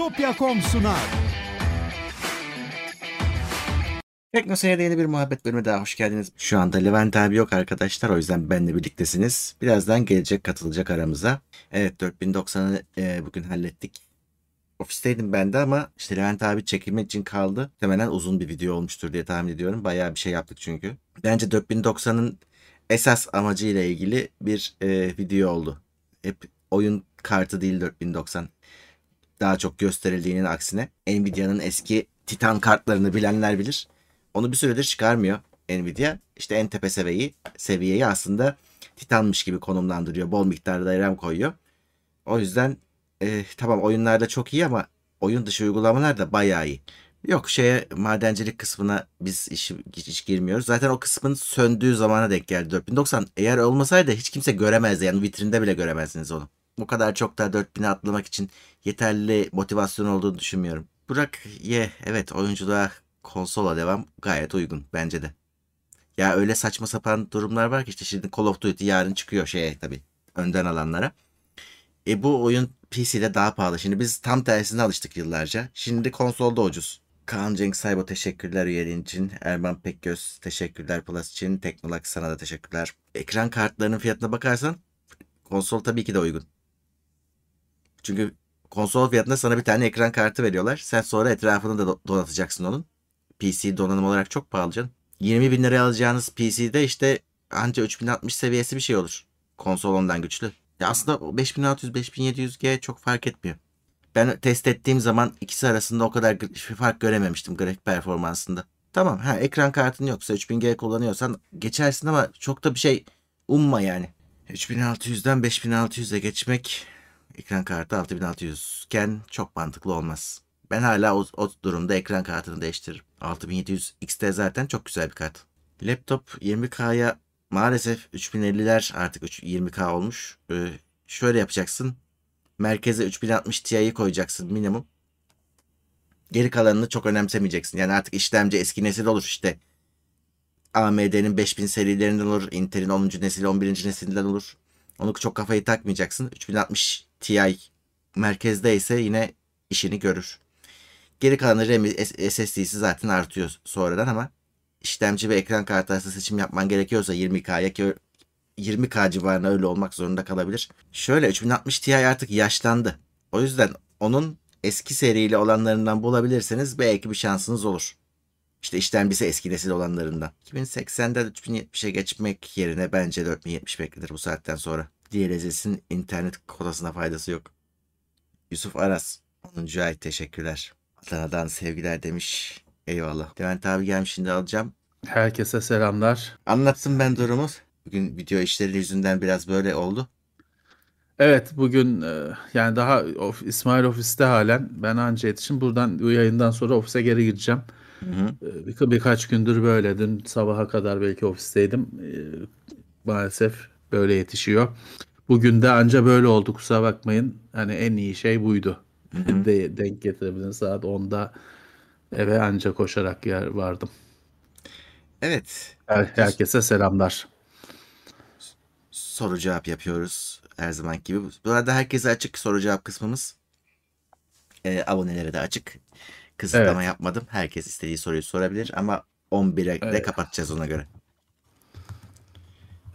Bitopya.com sunar. Teknoseyir'de yeni bir muhabbet bölümü daha hoş geldiniz. Şu anda Levent abi yok arkadaşlar o yüzden benle birliktesiniz. Birazdan gelecek katılacak aramıza. Evet 4090'ı e, bugün hallettik. Ofisteydim ben de ama işte Levent abi çekilmek için kaldı. Muhtemelen uzun bir video olmuştur diye tahmin ediyorum. Bayağı bir şey yaptık çünkü. Bence 4090'ın esas amacı ile ilgili bir e, video oldu. Hep oyun kartı değil 4090. Daha çok gösterildiğinin aksine. Nvidia'nın eski Titan kartlarını bilenler bilir. Onu bir süredir çıkarmıyor Nvidia. İşte en tepe seviyeyi, seviyeyi aslında Titan'mış gibi konumlandırıyor. Bol miktarda RAM koyuyor. O yüzden e, tamam oyunlarda çok iyi ama oyun dışı uygulamalar da bayağı iyi. Yok şeye madencilik kısmına biz işi, hiç girmiyoruz. Zaten o kısmın söndüğü zamana denk geldi 4090. Eğer olmasaydı hiç kimse göremezdi. Yani vitrinde bile göremezdiniz onu. Bu kadar çok da 4000'e atlamak için yeterli motivasyon olduğunu düşünmüyorum. Burak ye evet oyunculuğa konsola devam gayet uygun bence de. Ya öyle saçma sapan durumlar var ki işte şimdi Call of Duty yarın çıkıyor şeye tabii önden alanlara. E bu oyun PC'de daha pahalı. Şimdi biz tam tersine alıştık yıllarca. Şimdi konsolda ucuz. Kaan Cenk Saybo teşekkürler üyeliğin için. Erman Pekgöz teşekkürler Plus için. Teknolak sana da teşekkürler. Ekran kartlarının fiyatına bakarsan konsol tabii ki de uygun. Çünkü konsol fiyatında sana bir tane ekran kartı veriyorlar. Sen sonra etrafını da donatacaksın onun. PC donanım olarak çok pahalı canım. 20 bin liraya alacağınız PC'de işte anca 3060 seviyesi bir şey olur. Konsol ondan güçlü. Ya aslında 5600-5700G çok fark etmiyor. Ben test ettiğim zaman ikisi arasında o kadar fark görememiştim grafik performansında. Tamam ha ekran kartın yoksa 3000G kullanıyorsan geçersin ama çok da bir şey umma yani. 3600'den 5600'e geçmek ekran kartı 6600 iken çok mantıklı olmaz. Ben hala o, o durumda ekran kartını değiştiririm. 6700 XT zaten çok güzel bir kart. Laptop 20K'ya maalesef 3050'ler artık 20K olmuş. Ee, şöyle yapacaksın. Merkeze 3060 Ti'yi koyacaksın minimum. Geri kalanını çok önemsemeyeceksin. Yani artık işlemci eski nesil olur işte. AMD'nin 5000 serilerinden olur. Intel'in 10. nesil 11. nesilinden olur. Onu çok kafayı takmayacaksın. 3060 Ti merkezde ise yine işini görür. Geri kalan RAM SSD'si zaten artıyor sonradan ama işlemci ve ekran kartı arasında seçim yapman gerekiyorsa 20K'ya ki 20K civarında öyle olmak zorunda kalabilir. Şöyle 3060 Ti artık yaşlandı. O yüzden onun eski seriyle olanlarından bulabilirseniz belki bir şansınız olur. İşte işlemcisi eski nesil olanlarından. 2080'den 3070'e geçmek yerine bence 4070 beklenir bu saatten sonra. DLSS'in internet kotasına faydası yok. Yusuf Aras 10. ay teşekkürler. Adana'dan sevgiler demiş. Eyvallah. Levent abi gelmiş şimdi alacağım. Herkese selamlar. Anlatsın ben durumu. Bugün video işleri yüzünden biraz böyle oldu. Evet bugün e, yani daha of, İsmail ofiste halen ben anca yetişim. Buradan bu yayından sonra ofise geri gideceğim. Hı hı. Bir, birkaç gündür böyle. Dün sabaha kadar belki ofisteydim. E, maalesef böyle yetişiyor. Bugün de anca böyle oldu kusura bakmayın. Hani en iyi şey buydu. de denk getirebilirim. Saat 10'da eve anca koşarak yer vardım. Evet. Her, herkese selamlar. Soru cevap yapıyoruz her zaman gibi. Bu arada herkese açık soru cevap kısmımız. E, abonelere de açık. Kısıtlama evet. yapmadım. Herkes istediği soruyu sorabilir ama 11'e evet. de kapatacağız ona göre.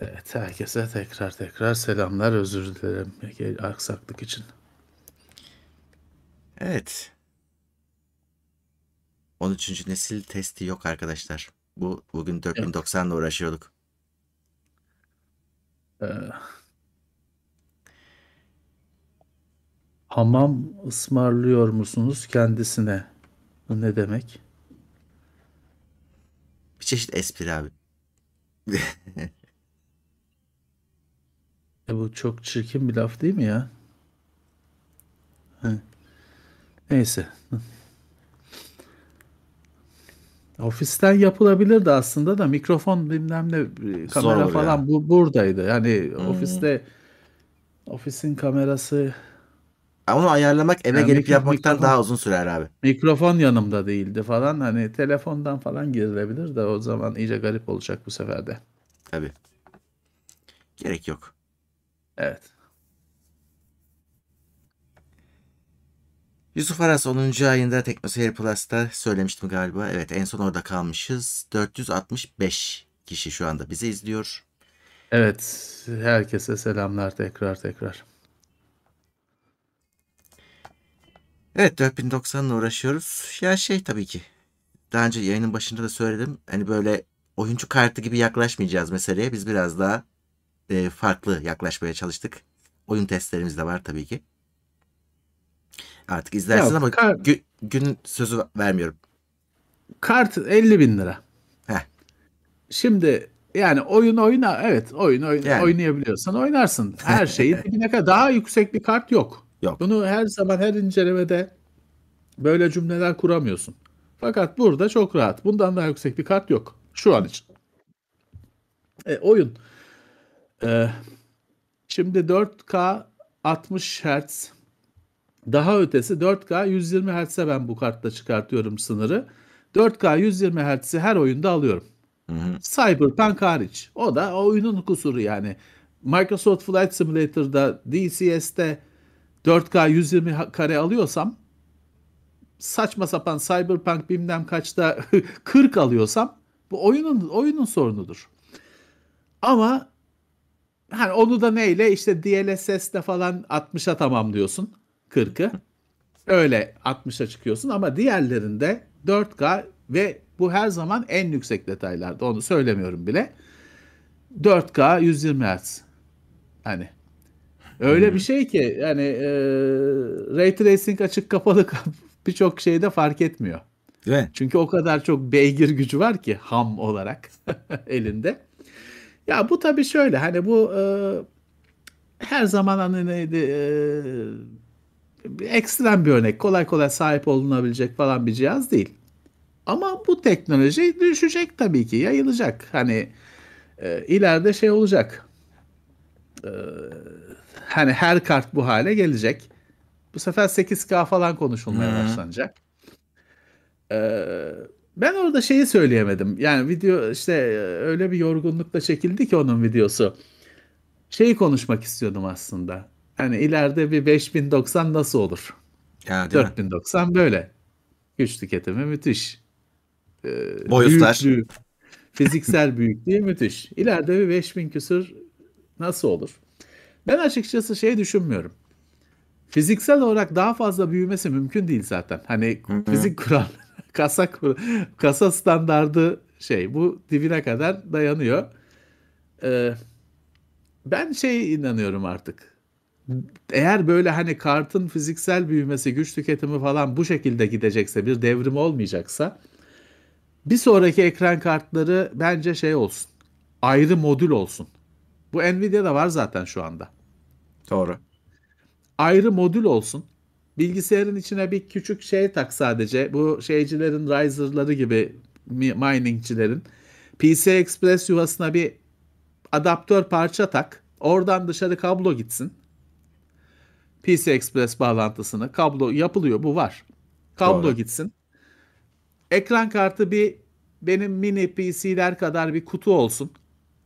Evet herkese tekrar tekrar selamlar özür dilerim aksaklık için. Evet. 13. nesil testi yok arkadaşlar. Bu bugün 4090 ile uğraşıyorduk. Ee, hamam ısmarlıyor musunuz kendisine? Bu ne demek? Bir çeşit espri abi. e bu çok çirkin bir laf değil mi ya? Neyse. Ofisten yapılabilirdi aslında da mikrofon bilmem ne kamera falan ya. bu buradaydı. Yani hmm. ofiste ofisin kamerası onu ayarlamak eve yani gelip yapmaktan mikrofon, daha uzun sürer abi. Mikrofon yanımda değildi falan. Hani telefondan falan girilebilir de o zaman iyice garip olacak bu sefer de. Tabii. Gerek yok. Evet. Yusuf Aras 10. ayında TeknoSeyir Plus'ta söylemiştim galiba. Evet en son orada kalmışız. 465 kişi şu anda bizi izliyor. Evet, herkese selamlar tekrar tekrar. Evet 4090'la uğraşıyoruz. Ya şey tabii ki. Daha önce yayının başında da söyledim. Hani böyle oyuncu kartı gibi yaklaşmayacağız meseleye. Biz biraz daha e, farklı yaklaşmaya çalıştık. Oyun testlerimiz de var tabii ki. Artık izlersin Ya, ama kar- gü- gün sözü vermiyorum. Kart 50 bin lira. Heh. Şimdi yani oyun oyna evet oyun, oyun Yani. oynayabiliyorsan oynarsın. Her şeyi dibine kadar daha yüksek bir kart yok. Yok. Bunu her zaman her incelemede böyle cümleler kuramıyorsun. Fakat burada çok rahat. Bundan daha yüksek bir kart yok şu an için. E, oyun. E, şimdi 4K 60 Hz daha ötesi 4K 120 Hz'e ben bu kartla çıkartıyorum sınırı. 4K 120 Hz'i her oyunda alıyorum. Hı hı. Cyberpunk hariç. O da oyunun kusuru yani. Microsoft Flight Simulator'da, DCS'te 4K 120 ha- kare alıyorsam saçma sapan Cyberpunk bilmem kaçta 40 alıyorsam bu oyunun oyunun sorunudur. Ama hani onu da neyle işte DLSS'le falan 60'a tamamlıyorsun 40'ı. Öyle 60'a çıkıyorsun ama diğerlerinde 4K ve bu her zaman en yüksek detaylarda onu söylemiyorum bile. 4K 120 Hz. Hani öyle bir şey ki yani e, Ray Tracing açık kapalı birçok şeyde fark etmiyor. Değil mi? Çünkü o kadar çok beygir gücü var ki ham olarak elinde. Ya bu tabii şöyle hani bu e, her zaman hani neydi e, ekstrem bir örnek. Kolay kolay sahip olunabilecek falan bir cihaz değil. Ama bu teknoloji düşecek tabii ki, yayılacak. Hani e, ileride şey olacak. E, hani her kart bu hale gelecek. Bu sefer 8K falan konuşulmaya Hı. başlanacak. E, ben orada şeyi söyleyemedim. Yani video işte öyle bir yorgunlukla çekildi ki onun videosu. Şeyi konuşmak istiyordum aslında. Hani ileride bir 5090 nasıl olur? Ya değil mi? 4090 böyle. Güç tüketimi müthiş. Ee, Boyutlar. büyüklüğü, fiziksel büyüklüğü müthiş. İleride bir 5000 küsür nasıl olur? Ben açıkçası şey düşünmüyorum. Fiziksel olarak daha fazla büyümesi mümkün değil zaten. Hani Hı hı. fizik kural, kasa kasa standardı şey bu dibine kadar dayanıyor. Ee, ben şey inanıyorum artık. Eğer böyle hani kartın fiziksel büyümesi, güç tüketimi falan bu şekilde gidecekse, bir devrim olmayacaksa bir sonraki ekran kartları bence şey olsun. Ayrı modül olsun. Bu Nvidia'da var zaten şu anda. Doğru. Ayrı modül olsun. Bilgisayarın içine bir küçük şey tak sadece. Bu şeycilerin, riser'ları gibi mi- miningçilerin. PCI Express yuvasına bir adaptör parça tak. Oradan dışarı kablo gitsin. PCI Express bağlantısını kablo yapılıyor bu var. Kablo Doğru. gitsin. Ekran kartı bir benim mini PC'ler kadar bir kutu olsun.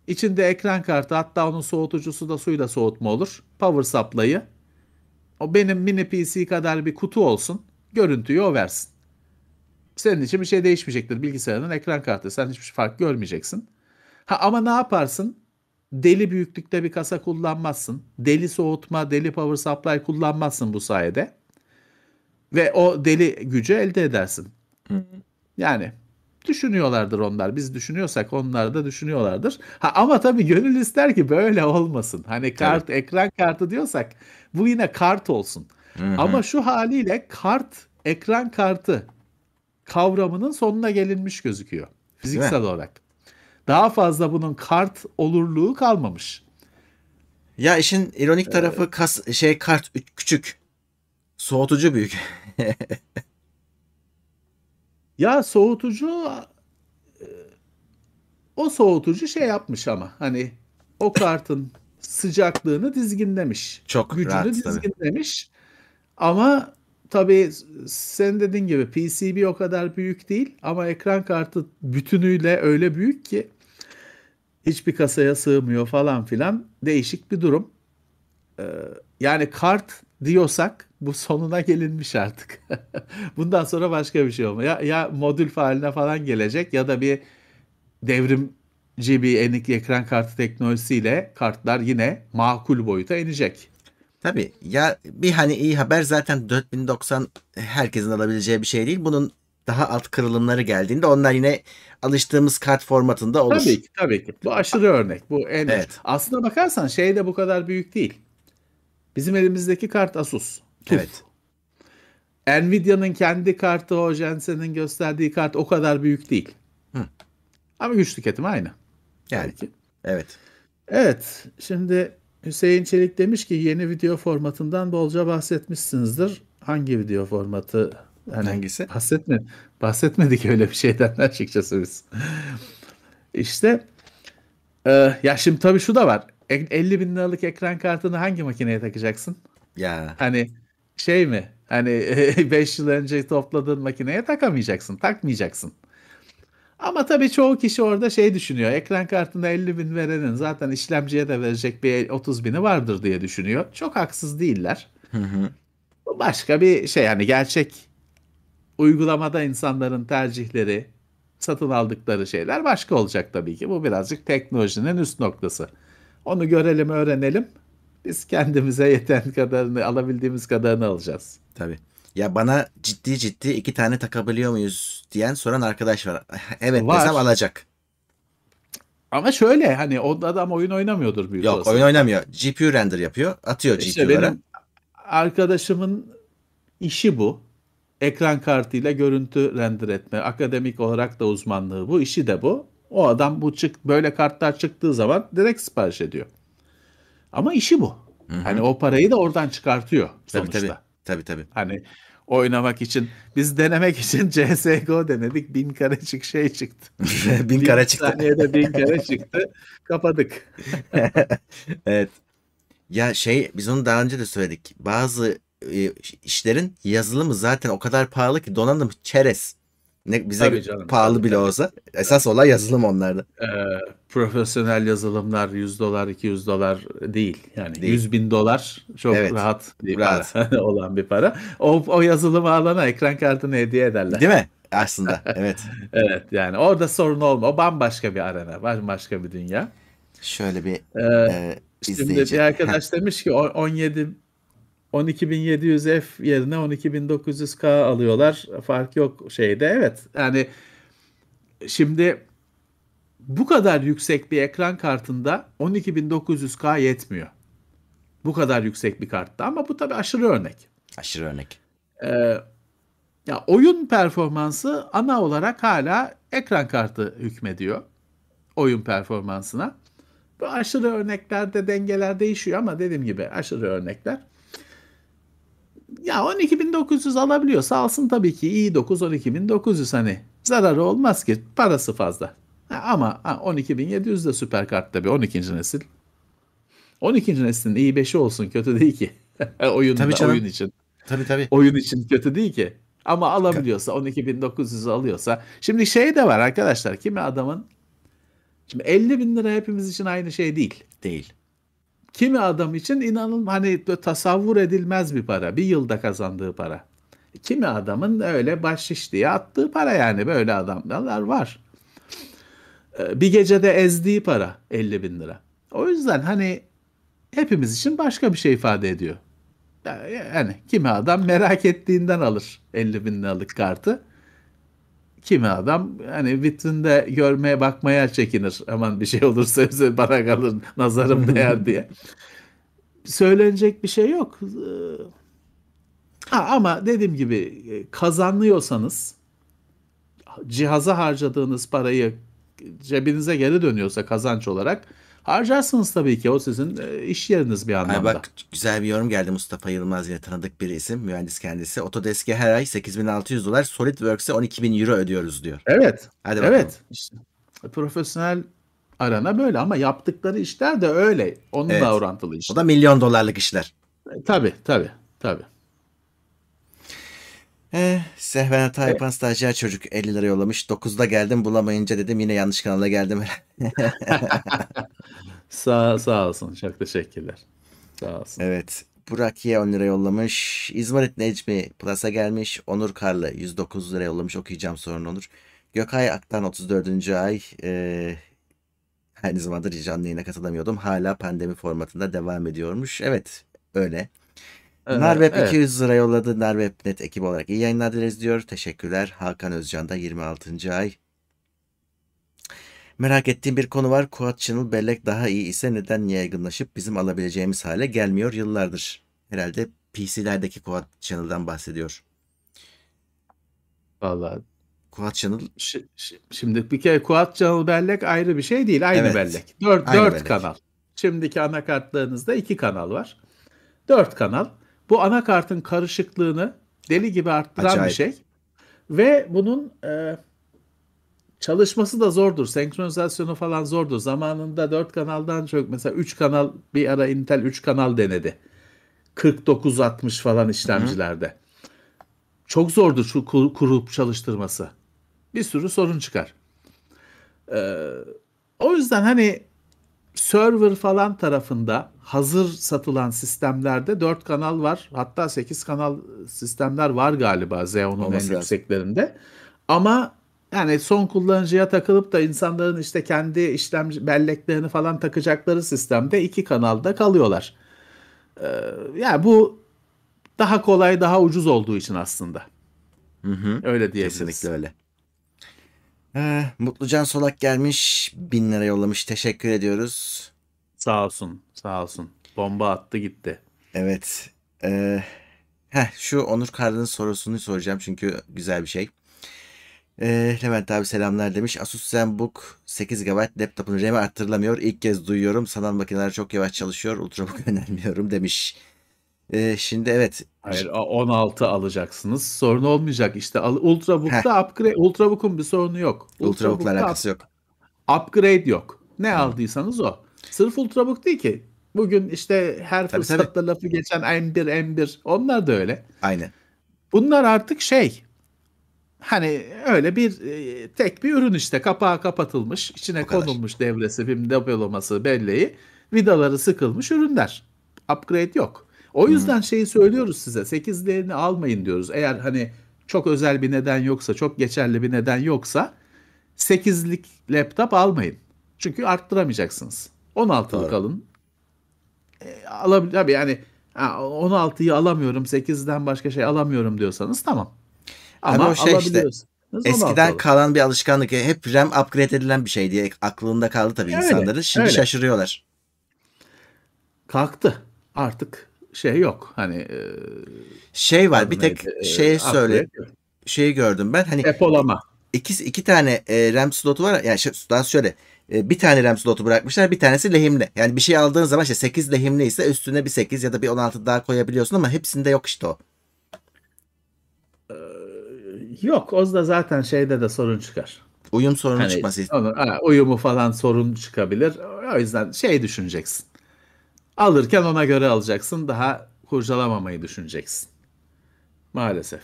İçinde ekran kartı hatta onun soğutucusu da suyla soğutma olur. Power supply'ı. O benim mini PC kadar bir kutu olsun. Görüntüyü o versin. Senin için bir şey değişmeyecektir bilgisayarın ekran kartı. Sen hiçbir fark görmeyeceksin. Ha, ama ne yaparsın? Deli büyüklükte bir kasa kullanmazsın. Deli soğutma, deli power supply kullanmazsın bu sayede. Ve o deli gücü elde edersin. Yani düşünüyorlardır onlar. Biz düşünüyorsak onlar da düşünüyorlardır. Ha, ama tabii gönül ister ki böyle olmasın. Hani kart, ekran kartı diyorsak bu yine kart olsun. Hı hı. Ama şu haliyle kart, ekran kartı kavramının sonuna gelinmiş gözüküyor. Fiziksel olarak. Daha fazla bunun kart olurluğu kalmamış. Ya işin ironik tarafı kas şey kart küçük. Soğutucu büyük. Ya soğutucu e, o soğutucu şey yapmış ama hani o kartın sıcaklığını dizginlemiş. Çok gücünü rahat tabii. dizginlemiş. Ama tabii sen dediğin gibi PCB o kadar büyük değil ama ekran kartı bütünüyle öyle büyük ki hiçbir kasaya sığmıyor falan filan. Değişik bir durum. Ee, yani kart diyorsak bu sonuna gelinmiş artık. Bundan sonra başka bir şey olmuyor. Ya, ya modül haline falan gelecek ya da bir devrimci bir enik ekran kartı teknolojisiyle kartlar yine makul boyuta inecek. Tabii ya bir hani iyi haber zaten 4090 herkesin alabileceği bir şey değil. Bunun daha alt kırılımları geldiğinde onlar yine alıştığımız kart formatında olur. Tabii ki tabii ki. Bu aşırı örnek. Bu en evet. Aslına bakarsan şey de bu kadar büyük değil. Bizim elimizdeki kart Asus. TUF. Evet. Nvidia'nın kendi kartı o Jensen'in gösterdiği kart o kadar büyük değil. Hı. Ama güç tüketimi aynı. Yani. Belki. Evet. Evet. Şimdi Hüseyin Çelik demiş ki yeni video formatından bolca bahsetmişsinizdir. Hangi video formatı? Yani Hangisi? Bahsetme, bahsetmedik öyle bir şeyden açıkçası biz. İşte e, ya şimdi tabii şu da var. 50 bin liralık ekran kartını hangi makineye takacaksın? Ya. Hani şey mi? Hani 5 yıl önce topladığın makineye takamayacaksın, takmayacaksın. Ama tabii çoğu kişi orada şey düşünüyor. Ekran kartında 50 bin verenin zaten işlemciye de verecek bir 30 bini vardır diye düşünüyor. Çok haksız değiller. Hı hı. Başka bir şey yani gerçek uygulamada insanların tercihleri, satın aldıkları şeyler başka olacak tabii ki. Bu birazcık teknolojinin üst noktası. Onu görelim, öğrenelim. Biz kendimize yeten kadarını, alabildiğimiz kadarını alacağız. Tabii. Ya bana ciddi ciddi iki tane takabiliyor muyuz diyen soran arkadaş var. Evet var. desem alacak. Ama şöyle hani o adam oyun oynamıyordur büyük Yok olasılıkla. oyun oynamıyor. GPU render yapıyor. Atıyor işte GPU'lara. Benim arkadaşımın işi bu. Ekran kartıyla görüntü render etme. Akademik olarak da uzmanlığı bu. işi de bu. O adam bu çık böyle kartlar çıktığı zaman direkt sipariş ediyor. Ama işi bu. Hı hı. Hani o parayı da oradan çıkartıyor sonuçta. Tabii tabii. Tabii tabii. Hani oynamak için biz denemek için CSGO denedik. Bin kare çık şey çıktı. bin kare çıktı. saniyede bin kare çıktı. Kapadık. evet. Ya şey biz onu daha önce de söyledik. Bazı e, işlerin yazılımı zaten o kadar pahalı ki donanım çerez. Ne bize canım, pahalı tabii, bile tabii. olsa esas olay yazılım onlarda. Ee, profesyonel yazılımlar 100 dolar 200 dolar değil. Yani değil. 100 bin dolar çok evet, rahat bir rahat. para olan bir para. O, o yazılımı alana ekran kartını hediye ederler. Değil mi? Aslında evet. evet yani orada sorun olma. O bambaşka bir arena. Bambaşka bir dünya. Şöyle bir ee, e, Şimdi bir arkadaş demiş ki 17 12700F yerine 12900K alıyorlar. Fark yok şeyde. Evet. Yani şimdi bu kadar yüksek bir ekran kartında 12900K yetmiyor. Bu kadar yüksek bir kartta ama bu tabii aşırı örnek. Aşırı örnek. Ee, ya oyun performansı ana olarak hala ekran kartı hükmediyor oyun performansına. Bu aşırı örneklerde dengeler değişiyor ama dediğim gibi aşırı örnekler. Ya 12.900 alabiliyorsa alsın tabii ki. iyi 9 12.900 hani zararı olmaz ki. Parası fazla. Ha, ama ha, 12.700 de süper kart tabii 12. nesil. 12. neslin iyi 5'i olsun kötü değil ki. oyun, tabii canım. oyun için. Tabii tabii. Oyun için kötü değil ki. Ama alabiliyorsa 12.900 alıyorsa. Şimdi şey de var arkadaşlar. Kimi adamın Şimdi 50 bin lira hepimiz için aynı şey değil. Değil. Kimi adam için inanın hani tasavvur edilmez bir para. Bir yılda kazandığı para. Kimi adamın öyle bahşiş diye attığı para yani böyle adamlar var. Ee, bir gecede ezdiği para 50 bin lira. O yüzden hani hepimiz için başka bir şey ifade ediyor. Yani kimi adam merak ettiğinden alır 50 bin liralık kartı kimi adam hani vitrinde görmeye bakmaya çekinir. Aman bir şey olursa bana kalır nazarım değer diye. Söylenecek bir şey yok. Ha, ama dediğim gibi e, kazanıyorsanız cihaza harcadığınız parayı cebinize geri dönüyorsa kazanç olarak Harcarsınız tabii ki o sizin e, iş yeriniz bir anlamda. Ay bak güzel bir yorum geldi Mustafa Yılmaz yine tanıdık bir isim mühendis kendisi. Autodesk'e her ay 8600 dolar SolidWorks'e 12000 euro ödüyoruz diyor. Evet. Hadi bakalım. Evet. İşte, profesyonel arana böyle ama yaptıkları işler de öyle. Onunla evet. orantılı işler. O da milyon dolarlık işler. E, tabii tabii tabii. Eh, Sehven Taypan e- stajyer çocuk 50 lira yollamış. 9'da geldim bulamayınca dedim yine yanlış kanala geldim. sağ, sağ olsun. Çok teşekkürler. Sağ olsun. Evet. Burak Ye 10 lira yollamış. İzmarit Necmi Plus'a gelmiş. Onur Karlı 109 lira yollamış. Okuyacağım sonra Onur. Gökay Aktan 34. ay. Ee, aynı zamanda canlı yayına katılamıyordum. Hala pandemi formatında devam ediyormuş. Evet öyle. Ee, Narweb evet. 200 lira yolladı. Narweb.net ekibi olarak iyi yayınlar dileriz diyor. Teşekkürler. Hakan Özcan da 26. ay. Merak ettiğim bir konu var. Quad Channel bellek daha iyi ise neden yaygınlaşıp bizim alabileceğimiz hale gelmiyor yıllardır? Herhalde PC'lerdeki Quad Channel'dan bahsediyor. Vallahi Quad Channel Şi- şi- Şimdi bir kere Quad Channel bellek ayrı bir şey değil. Aynı Evet. bellek. Dört, Aynı dört bellek. kanal. Şimdiki anakartlarınızda iki kanal var. Dört kanal. Bu anakartın karışıklığını deli gibi arttıran Acayip. bir şey. Ve bunun e, çalışması da zordur. Senkronizasyonu falan zordur. Zamanında dört kanaldan çok mesela üç kanal bir ara Intel üç kanal denedi. 49-60 falan işlemcilerde. Çok zordur şu kur- kurup çalıştırması. Bir sürü sorun çıkar. Ee, o yüzden hani server falan tarafında hazır satılan sistemlerde 4 kanal var. Hatta 8 kanal sistemler var galiba Xeon'un en yükseklerinde. Ama yani son kullanıcıya takılıp da insanların işte kendi işlemci belleklerini falan takacakları sistemde iki kanalda kalıyorlar. Ee, yani bu daha kolay, daha ucuz olduğu için aslında. Hı hı. Öyle diyebiliriz. Kesinlikle öyle. Ee, Mutlucan Solak gelmiş. 1000 lira yollamış. Teşekkür ediyoruz. Sağ olsun, sağ olsun. Bomba attı gitti. Evet. Ee, heh, şu Onur Karlı'nın sorusunu soracağım çünkü güzel bir şey. Ee, Levent abi selamlar demiş. Asus ZenBook 8 GB laptopun RAM'i arttırılamıyor. İlk kez duyuyorum. Sanal makineler çok yavaş çalışıyor. Ultrabook önermiyorum demiş. Ee, şimdi evet. Hayır, o- 16 alacaksınız. Sorun olmayacak. İşte al- Ultrabook'ta upgrade, Ultrabook'un bir sorunu yok. Ultrabook'la Ultrabook'ta alakası yok. upgrade yok. Ne aldıysanız o. Sırf Ultrabook değil ki. Bugün işte her Tabii, fırsatta lafı geçen M1, M1 onlar da öyle. Aynen. Bunlar artık şey hani öyle bir e, tek bir ürün işte kapağı kapatılmış içine O kadar. konulmuş devresi film depolaması belleği vidaları sıkılmış ürünler. Upgrade yok. O yüzden şeyi söylüyoruz size 8'lerini almayın diyoruz. Eğer hani çok özel bir neden yoksa çok geçerli bir neden yoksa 8'lik laptop almayın. Çünkü arttıramayacaksınız. 16'lık Doğru. alın. E, alabilir tabii yani ha, 16'yı alamıyorum 8'den başka şey alamıyorum diyorsanız tamam. Ama Ama o şey işte, alabiliyorsanız 16 Eskiden kalan bir alışkanlık. Hep RAM upgrade edilen bir şey diye aklında kaldı tabii Öyle, insanların. Şimdi öyle. şaşırıyorlar. kalktı. Artık şey yok. Hani e, Şey var bir tek? E, şey söyle şeyi gördüm ben hani Depolama. iki, iki tane e, RAM slotu var yani şu, daha şöyle e, bir tane RAM slotu bırakmışlar bir tanesi lehimli. Yani bir şey aldığın zaman işte 8 lehimli ise üstüne bir 8 ya da bir 16 daha koyabiliyorsun ama hepsinde yok işte o. Yok. O da zaten şeyde de sorun çıkar. Uyum sorunu Hani çıkması. onu- ha, uyumu falan sorun çıkabilir. O yüzden şey düşüneceksin. Alırken ona göre alacaksın. Daha kurcalamamayı düşüneceksin. Maalesef.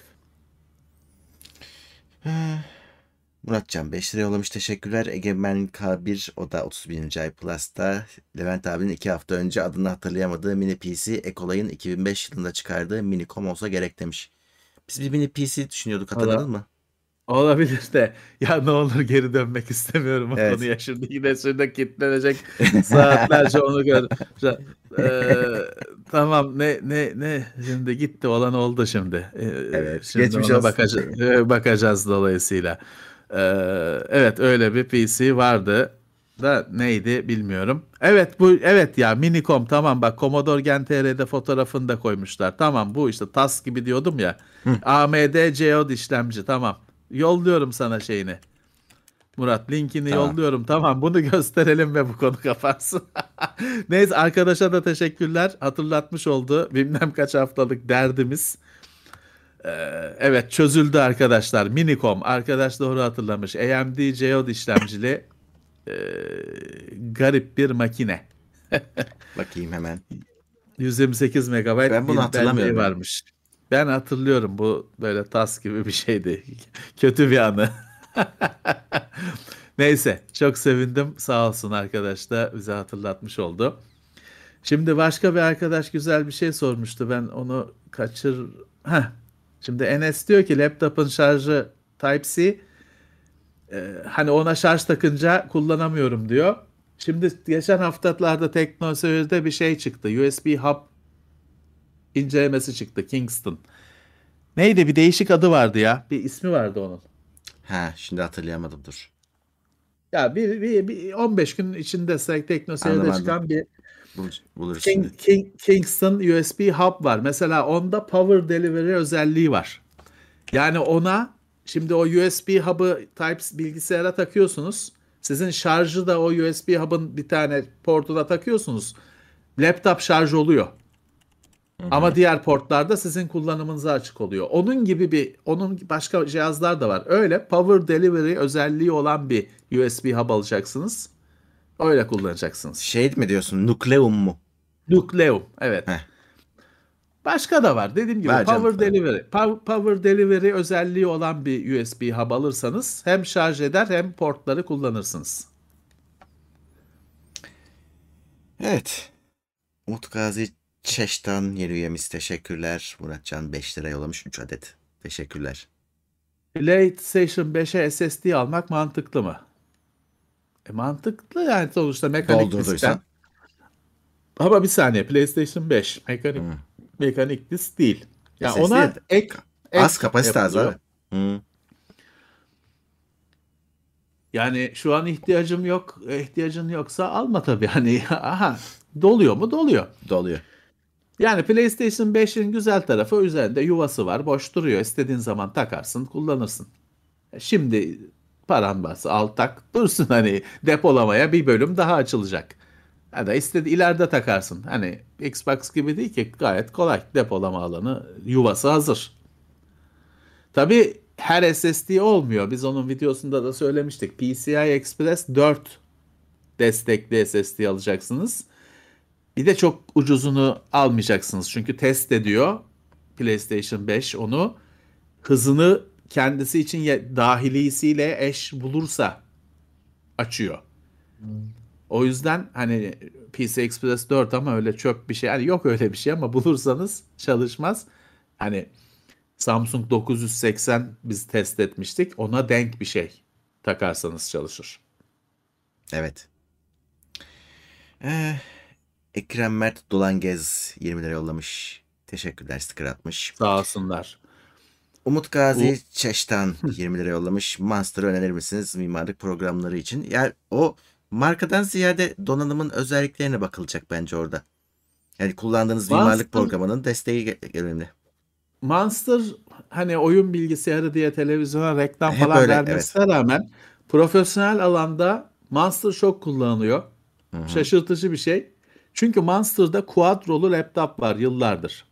Muratcan 5 lira yollamış teşekkürler. Egemen K1 o da 31. ay Plus'ta. Levent abinin 2 hafta önce adını hatırlayamadığı mini PC Ecolay'ın 2005 yılında çıkardığı Minicom olsa gerek demiş. Biz bir mini PC düşünüyorduk hatırladın mı? Olabilir de ya ne olur geri dönmek istemiyorum o Evet. konuya. Şimdi yine şurada kilitlenecek saatlerce onu gör. Ee, tamam ne ne ne şimdi gitti olan oldu şimdi. Ee, Evet, Şimdi geçmiş ona bakacağız, bakacağız dolayısıyla. Ee, evet öyle bir PC vardı da neydi bilmiyorum. Evet bu evet ya Minicom tamam bak Commodore Gen TR'de fotoğrafını da koymuşlar. Tamam bu işte TAS gibi diyordum ya. AMD Geode işlemci tamam. Yolluyorum sana şeyini. Murat linkini Tamam. yolluyorum. Tamam bunu gösterelim ve bu konu kapansın. Neyse arkadaşa da teşekkürler. Hatırlatmış oldu. Bilmem kaç haftalık derdimiz. Ee, evet çözüldü arkadaşlar. Minicom arkadaş doğru hatırlamış. AMD Geode işlemcili e, garip bir makine. Bakayım hemen. 128 MB Ben bunu hatırlamıyorum varmış. Ben hatırlıyorum bu böyle tas gibi bir şeydi. Kötü bir anı. Neyse çok sevindim. Sağ olsun arkadaş da bize hatırlatmış oldu. Şimdi başka bir arkadaş güzel bir şey sormuştu. Ben onu kaçır... Heh. Şimdi Enes diyor ki laptopun şarjı Type-C e, hani ona şarj takınca kullanamıyorum diyor. Şimdi geçen haftalarda teknolojide bir şey çıktı. USB hub incelemesi çıktı Kingston. Neydi bir değişik adı vardı ya. Bir ismi vardı onun. Ha şimdi hatırlayamadım dur. Ya bir, bir, bir 15 gün içinde teknoseyirde çıkan bir Bul, buluruz King. King, Kingston USB hub var. Mesela onda power delivery özelliği var. Yani ona şimdi o USB hub'ı Type bilgisayara takıyorsunuz. Sizin şarjı da o USB hub'ın bir tane portuna takıyorsunuz. Laptop şarj oluyor. Ama diğer portlarda sizin kullanımınıza açık oluyor. Onun gibi bir onun başka cihazlar da var. Öyle power delivery özelliği olan bir USB hub alacaksınız. Öyle kullanacaksınız. Şey mi diyorsun? Nukleum mu? Nucleum. Evet. Heh. Başka da var. Dediğim gibi canım, power delivery. Pow- Power delivery özelliği olan bir USB hub alırsanız hem şarj eder hem portları kullanırsınız. Evet. Umut Gazi Çeş'ten yeni üyemiz teşekkürler. Muratcan 5 lira yollamış 3 adet. Teşekkürler. PlayStation 5'e SSD almak mantıklı mı? E mantıklı yani sonuçta mekanik diskten. Ama bir saniye PlayStation 5 mekanik Hı. mekanik disk değil. Ya SSD ona de- ek, Az ek kapasite az abi. Yani şu an ihtiyacım yok. İhtiyacın yoksa alma tabii. Hani aha doluyor mu? Doluyor. Doluyor. Yani PlayStation 5'in güzel tarafı üzerinde yuvası var. Boş duruyor. İstediğin zaman takarsın, kullanırsın. E Şimdi paran varsa al tak dursun hani depolamaya bir bölüm daha açılacak. Ya da istedi ileride takarsın. Hani Xbox gibi değil ki gayet kolay depolama alanı yuvası hazır. Tabii her SSD olmuyor. Biz onun videosunda da söylemiştik. PCI Express 4 destekli SSD alacaksınız. Bir de çok ucuzunu almayacaksınız. Çünkü test ediyor PlayStation 5 onu. Hızını kendisi için dahilisiyle eş bulursa açıyor. O yüzden hani PC Express 4 ama öyle çöp bir şey. Hani yok öyle bir şey ama bulursanız çalışmaz. Hani Samsung 980 biz test etmiştik. Ona denk bir şey takarsanız çalışır. Evet. Ee, Ekrem Mert Dolangez 20 lira yollamış. Teşekkürler sticker atmış. Sağ olsunlar. Umut Gazi Çeş'ten 20 lira yollamış. Monster'ı önerir misiniz mimarlık programları için? Yani o markadan ziyade donanımın özelliklerine bakılacak bence orada. Yani kullandığınız mimarlık Monster- programının desteği önemli. Monster hani oyun bilgisayarı diye televizyona reklam Hep falan öyle, vermesine rağmen profesyonel alanda Monster çok kullanılıyor. Hı hı. Şaşırtıcı bir şey. Çünkü Monster'da quadrolu laptop var yıllardır.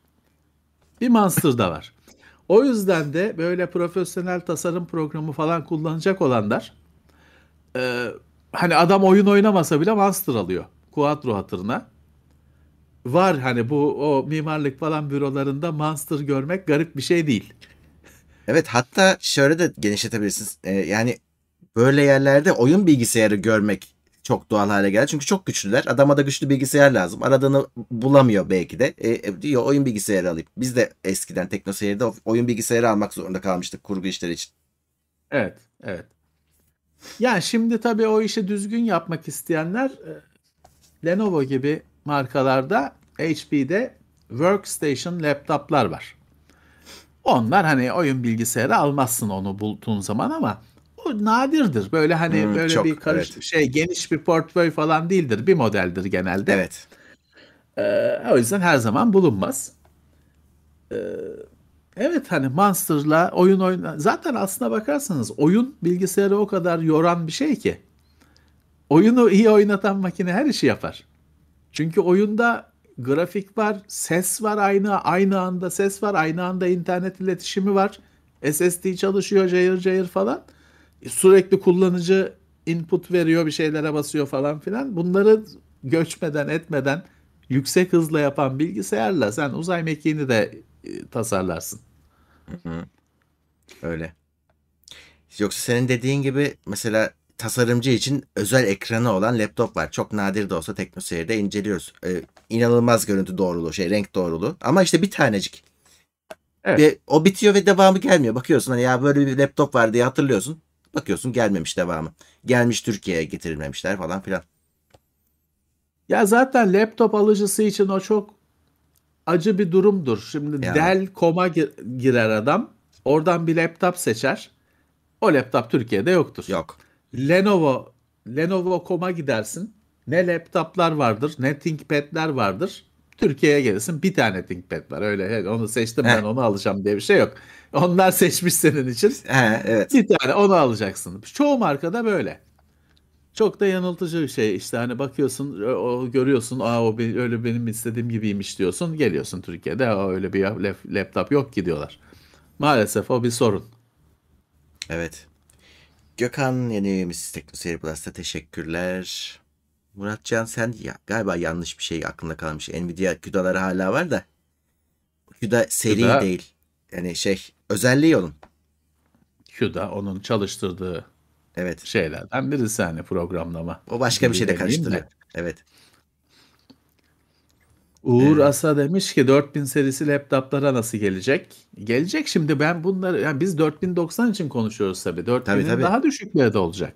Bir Monster'da var. O yüzden de böyle profesyonel tasarım programı falan kullanacak olanlar e, hani adam oyun oynamasa bile Monster alıyor. Quadro hatırına. Var hani bu o mimarlık falan bürolarında Monster görmek garip bir şey değil. Evet hatta şöyle de genişletebilirsiniz. Ee, yani böyle yerlerde oyun bilgisayarı görmek çok doğal hale geldi. Çünkü çok güçlüler. Adama da güçlü bilgisayar lazım. Aradığını bulamıyor belki de. E, e, diyor oyun bilgisayarı alayım. Biz de eskiden TeknoSeyir'de oyun bilgisayarı almak zorunda kalmıştık kurgu işleri için. Evet, evet. Yani şimdi tabii o işi düzgün yapmak isteyenler e, Lenovo gibi markalarda HP'de workstation laptoplar var. Onlar hani oyun bilgisayarı almazsın onu bulduğun zaman ama nadirdir. Böyle hani Hmm, böyle çok, bir karış evet. şey geniş bir portföy falan değildir. Bir modeldir genelde. Evet. Ee, o yüzden her zaman bulunmaz. Ee, evet hani Monster'la oyun oyna zaten aslına bakarsanız oyun bilgisayarı o kadar yoran bir şey ki. Oyunu iyi oynatan makine her işi yapar. Çünkü oyunda grafik var, ses var aynı aynı anda ses var, aynı anda internet iletişimi var. SSD çalışıyor cayır cayır falan. E, Sürekli kullanıcı input veriyor, bir şeylere basıyor falan filan. Bunları göçmeden etmeden yüksek hızla yapan bilgisayarla sen uzay mekiğini de e, tasarlarsın. Öyle. Yoksa senin dediğin gibi mesela tasarımcı için özel ekranı olan laptop var. Çok nadir de olsa TeknoSeyir'de inceliyoruz. Ee, inanılmaz görüntü doğruluğu, şey renk doğruluğu. Ama işte bir tanecik. Evet. Ve o bitiyor ve devamı gelmiyor. Bakıyorsun hani ya böyle bir laptop var diye hatırlıyorsun. Bakıyorsun gelmemiş devamı. Gelmiş Türkiye'ye getirilmemişler falan filan. Ya zaten laptop alıcısı için o çok acı bir durumdur. Şimdi Yani. Dell.com'a gir- girer adam. Oradan bir laptop seçer. O laptop Türkiye'de yoktur. Yok. Lenovo Lenovo.com'a gidersin. Ne laptoplar vardır, ne ThinkPad'ler vardır. Türkiye'ye gelirsin bir tane ThinkPad var. Öyle "Hey, onu seçtim ben onu alacağım diye bir şey yok. Onlar seçmiş senin için. He, evet. Bir tane onu alacaksın. Çoğu markada böyle. Çok da yanıltıcı bir şey. İşte hani bakıyorsun o, görüyorsun aa o be- öyle benim istediğim gibiymiş diyorsun. Geliyorsun Türkiye'de "Aa, öyle bir lap- laptop yok ki diyorlar. Maalesef o bir sorun. Evet. Gökhan yeni üyemiz TeknoSeyir Plus'ta teşekkürler. Muratcan sen ya, galiba yanlış bir şey aklında kalmış. Nvidia CUDA'ları hala var da. CUDA seri CUDA- değil. Yani şey özelliği onun. CUDA onun çalıştırdığı Evet. şeylerden birisi hani programlama. O başka bir şeyle demeyeyim de. karıştırıyor. Evet. Uğur Evet. Asa demiş ki 4000 serisi laptoplara nasıl gelecek? Gelecek şimdi ben bunları yani biz 4090 için konuşuyoruz tabii. 4000'in Tabii, tabii. daha düşükleri de olacak.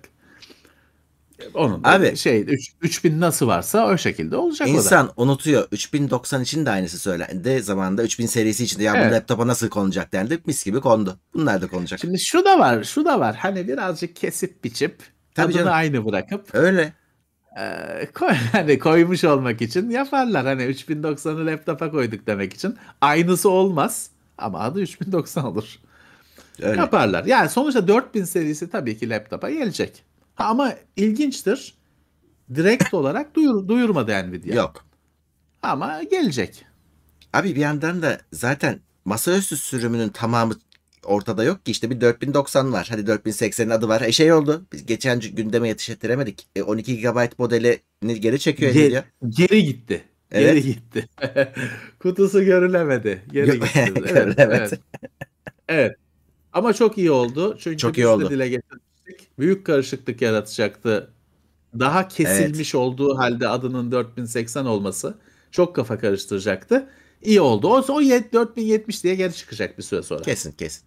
Onun da Abi- şey 3, 3000 nasıl varsa o şekilde olacak o da. İnsan unutuyor. 3090 için de aynısı söylendi. Zamanında 3000 serisi için de ya Evet. bu laptopa nasıl konacak dendi. Mis gibi kondu. Bunlar da konacak. Şimdi şu da var, şu da var. Hani birazcık kesip biçip Tabii tadını canım. aynı bırakıp Öyle. e, koy, hani koymuş olmak için yaparlar. Hani 3090'ı laptopa koyduk demek için. Aynısı olmaz ama adı 3090 olur. Öyle. Yaparlar. Yani sonuçta 4000 serisi tabii ki laptopa gelecek. Ha, ama ilginçtir. Direkt olarak duyur, duyurmadı Nvidia. Yok. Ama gelecek. Abi bir yandan da zaten masaüstü sürümünün tamamı ortada yok ki işte bir 4090 var. Hadi 4080'in adı var. E şey oldu. Biz geçen gündeme yetiştiremedik. E 12 GB modelini geri çekiyor Ge- Nvidia. geri gitti. Evet. Geri gitti. Kutusu görülemedi. Geri gitti. Evet, evet. Evet. Ama çok iyi oldu. Çünkü Çok iyi oldu. dile getirmiştik. Büyük karışıklık yaratacaktı. Daha kesilmiş olduğu halde adının 4080 olması çok kafa karıştıracaktı. İyi oldu. O, o yet- 4070 diye geri çıkacak bir süre sonra. Kesin kesin.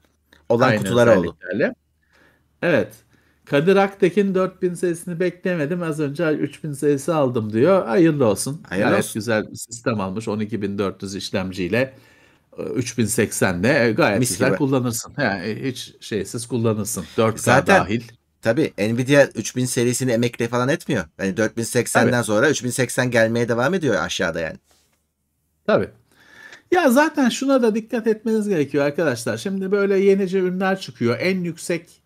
Olan Aynı kutular oldu. Evet. Kadir Aktekin 4000 sayısını beklemedim. Az önce 3000 sayısı aldım diyor. Hayırlı olsun. Hayırlı Gayet olsun. güzel bir sistem almış. 12400 işlemciyle 3080'de e, gayet Mis güzel gibi. kullanırsın. Yani hiç şeysiz kullanırsın. 4K Zaten- dahil. Tabii Nvidia 3000 serisini emekle falan etmiyor. Yani 4080'den sonra 3080 gelmeye devam ediyor aşağıda yani. Tabii. Ya zaten şuna da dikkat etmeniz gerekiyor arkadaşlar. Şimdi böyle yenice ürünler çıkıyor. En yüksek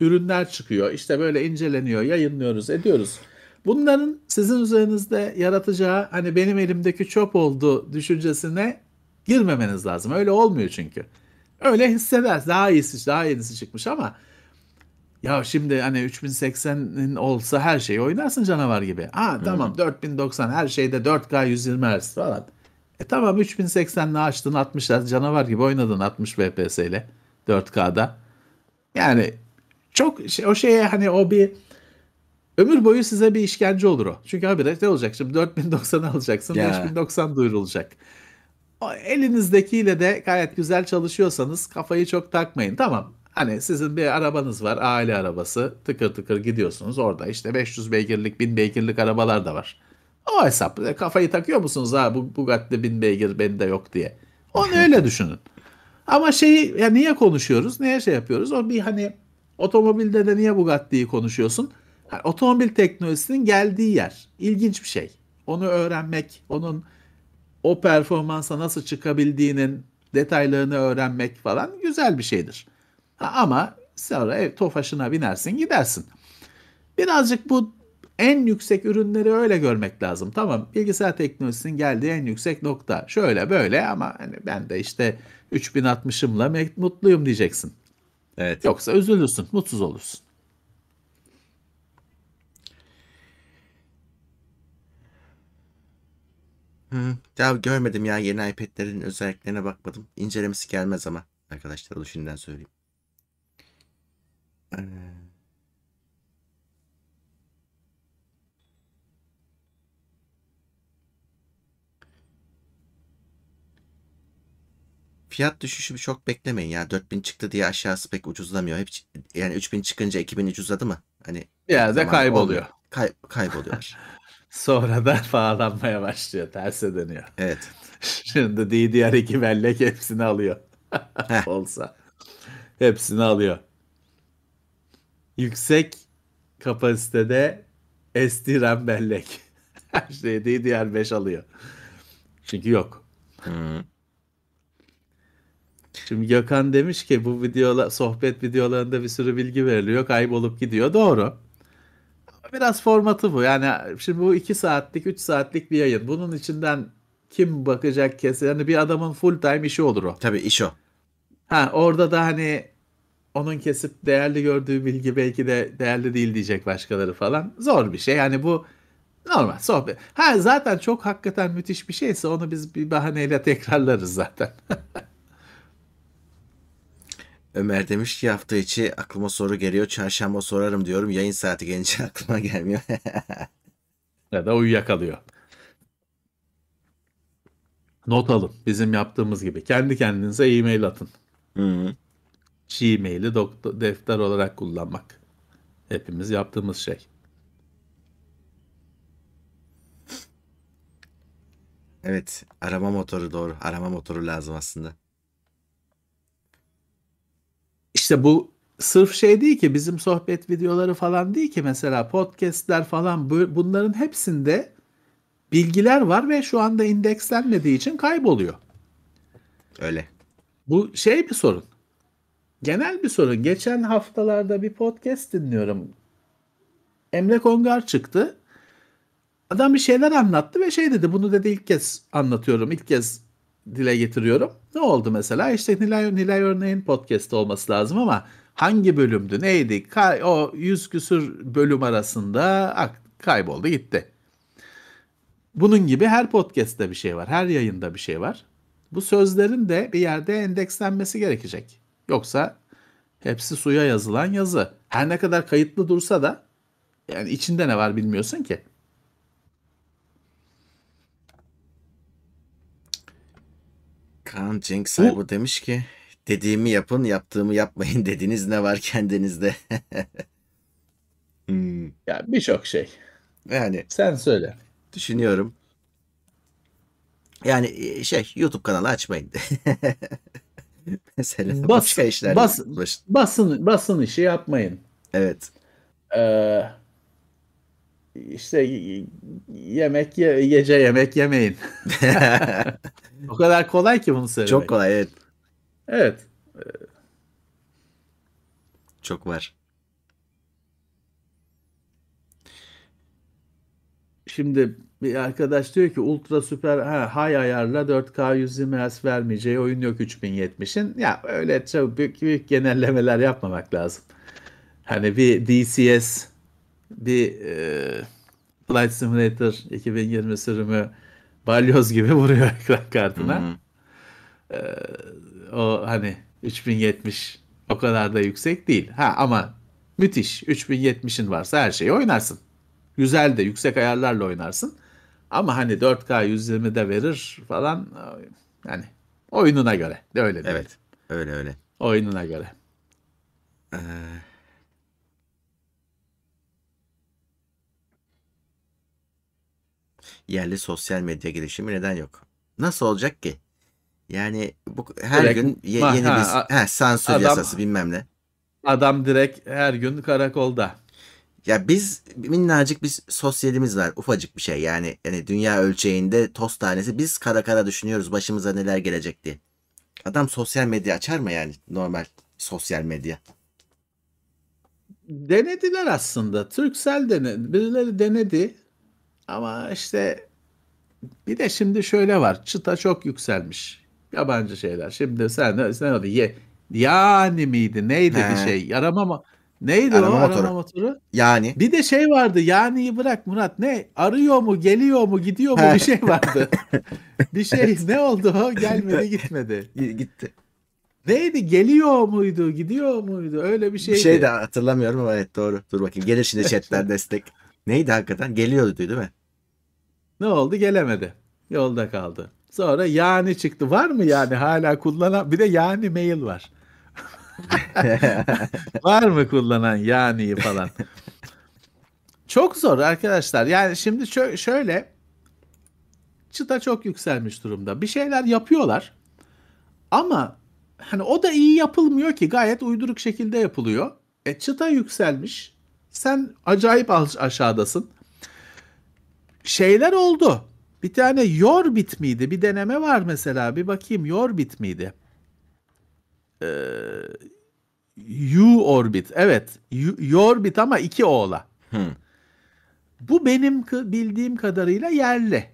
ürünler çıkıyor. İşte böyle inceleniyor, yayınlıyoruz, ediyoruz. Bunların sizin üzerinizde yaratacağı hani benim elimdeki çöp oldu düşüncesine girmemeniz lazım. Öyle olmuyor çünkü. Öyle hisseder. Daha iyisi, daha yenisi çıkmış ama ya şimdi hani 3080'in olsa her şeyi oynarsın canavar gibi. Ha tamam 4090 her şeyde 4K 120 Hz falan. E tamam 3080'le açtın 60 Hz canavar gibi oynadın 60 FPS ile 4K'da. Yani çok şey, o şeye hani o bir ömür boyu size bir işkence olur o. Çünkü habire ne olacak şimdi 4090 alacaksın Ya. 5090 duyurulacak. O elinizdekiyle de gayet güzel çalışıyorsanız kafayı çok takmayın. Tamam. Hani sizin bir arabanız var, aile arabası. Tıkır tıkır gidiyorsunuz. Orada işte 500 beygirlik, 1000 beygirlik arabalar da var. O hesap. E, Kafayı takıyor musunuz ha bu Bugatti 1000 beygir bende yok diye. Onu öyle düşünün. Ama şeyi ya niye konuşuyoruz? Niye şey yapıyoruz? O bir hani otomobilde de niye Bugatti'yi konuşuyorsun? Ha, otomobil teknolojisinin geldiği yer. İlginç bir şey. Onu öğrenmek, onun o performansa nasıl çıkabildiğinin detaylarını öğrenmek falan güzel bir şeydir. Ha, ama sonra ev tofaşına binersin gidersin. Birazcık bu en yüksek ürünleri öyle görmek lazım. Tamam bilgisayar teknolojisinin geldiği en yüksek nokta. Şöyle böyle ama hani ben de işte 3060'ımla me- mutluyum diyeceksin. Evet. Yoksa üzülürsün, mutsuz olursun. Hmm, görmedim ya yeni iPad'lerin özelliklerine bakmadım. İncelemesi gelmez ama arkadaşlar onu şimdiden söyleyeyim. Ee, Fiyat düşüşü çok beklemeyin ya. 4000 çıktı diye aşağısı pek ucuzlamıyor. Hep yani 3000 çıkınca 2000 ucuzladı mı? Hani ya da kayboluyor. Kay kayboluyor. Sonra da pahalanmaya başlıyor. Terse dönüyor. evet. Şimdi DDR2 bellek hepsini alıyor. Olsa. Hepsini alıyor. Yüksek kapasitede SD RAM bellek. Her şeyi DDR5 alıyor. Çünkü yok. Hı. Şimdi Gökhan demiş ki bu videolar, sohbet videolarında bir sürü bilgi veriliyor, kaybolup gidiyor. Doğru. Biraz formatı bu. Yani şimdi bu 2 saatlik, 3 saatlik bir yayın. Bunun içinden kim bakacak kesin. Yani bir adamın full time işi olur o. Tabii iş o. Ha orada da hani onun kesip değerli gördüğü bilgi belki de değerli değil diyecek başkaları falan. Zor bir şey. Yani bu normal sohbet. Ha zaten çok hakikaten müthiş bir şeyse onu biz bir bahaneyle tekrarlarız zaten. Ömer demiş ki hafta içi aklıma soru geliyor. Çarşamba sorarım diyorum. Yayın saati gelince aklıma gelmiyor. ya da uyuyakalıyor. Not alın. Bizim yaptığımız gibi. Kendi kendinize e-mail atın. Hı. Gmail'i defter olarak kullanmak. Hepimiz yaptığımız şey. Evet. Arama motoru doğru. Arama motoru lazım aslında. İşte bu sırf şey değil ki bizim sohbet videoları falan değil ki mesela podcastler falan bu- bunların hepsinde bilgiler var ve şu anda indekslenmediği için kayboluyor. Öyle. Bu şey bir sorun. Genel bir sorun. Geçen haftalarda bir podcast dinliyorum. Emre Kongar çıktı. Adam bir şeyler anlattı ve şey dedi. Bunu dedi ilk kez anlatıyorum. ilk kez dile getiriyorum. Ne oldu mesela? İşte Nilay, Nilay Örneğin podcast olması lazım ama hangi bölümdü? Neydi? Kay, o yüz küsür bölüm arasında kayboldu gitti. Bunun gibi her podcast'te bir şey var. Her yayında bir şey var. Bu sözlerin de bir yerde endekslenmesi gerekecek. Yoksa hepsi suya yazılan yazı. Her ne kadar kayıtlı dursa da yani içinde ne var bilmiyorsun ki. Kaan Cenk Saybo demiş ki dediğimi yapın yaptığımı yapmayın dediğiniz ne var kendinizde? Hmm, Ya birçok şey. Yani Sen söyle. düşünüyorum. Yani e, şey YouTube kanalı açmayın. Mesela Bas- başka işlerle bas-. Basın basın işi yapmayın. Evet. Ee, işte yemek ye- gece yemek yemeyin. O kadar kolay ki bunu söylemek. Çok kolay evet. Evet. Çok var. Şimdi bir arkadaş diyor ki ultra süper ha, high ayarla 4K 120 Hz vermeyeceği oyun yok 3070'in. Ya öyle çok büyük, büyük genellemeler yapmamak lazım. Hani bir DCS bir e, Flight Simulator 2020 sürümü balyoz gibi vuruyor ekran kartına. Hı. O hani 3070 o kadar da yüksek değil. Ha ama müthiş. 3070'in varsa her şeyi oynarsın. Güzel de yüksek ayarlarla oynarsın. Ama hani 4K 120'de verir falan yani oyununa göre. De öyle değil. Evet. Öyle öyle. Oyununa göre. Ee, yerli sosyal medya girişimi neden yok? Nasıl olacak ki? Yani bu her Direkt- gün ye- yeni ha, bir he, sansür adam- yasası bilmem ne. Adam direkt her gün karakolda. Ya biz minnacık bir sosyalimiz var. Ufacık bir şey yani. Yani dünya ölçeğinde toz tanesi. Biz kara kara düşünüyoruz başımıza neler gelecek diye. Adam sosyal medya açar mı yani? Normal sosyal medya. Denediler aslında. Turkcell denedi. Birileri denedi. Ama işte bir de şimdi şöyle var. Çıta çok yükselmiş. Yabancı şeyler. Şimdi sen sen oldu ye yani miydi? Neydi bir He. şey? Arama mı? Neydi Arama o motoru. arama motoru? Yani Bir de şey vardı. Yani'yi bırak Murat. Ne? Arıyor mu? Geliyor mu? Gidiyor mu? He. Bir şey vardı. bir şey ne oldu o? Gelmedi gitmedi. gi- gitti. Neydi? Geliyor muydu? Gidiyor muydu? Öyle bir şeydi. Bir şey de hatırlamıyorum ama evet doğru. Dur bakayım. Gelir şimdi chatler destek. Neydi hakikaten? Geliyordu değil mi? Ne oldu? Gelemedi. Yolda kaldı. Sonra yani çıktı. Var mı yani hala kullanan? Bir de yani mail var. var mı kullanan yani'yi falan? Çok zor arkadaşlar. Yani şimdi şö- şöyle çıta çok yükselmiş durumda. Bir şeyler yapıyorlar. Ama hani o da iyi yapılmıyor ki. Gayet uyduruk şekilde yapılıyor. E çıta yükselmiş. Sen acayip aşağıdasın. Şeyler oldu. Bir tane Yorbit miydi? Bir deneme var mesela. Bir bakayım Yorbit miydi? Ee, U-Orbit. Evet. Yorbit ama iki O'la. Hmm. Bu benim bildiğim kadarıyla yerli.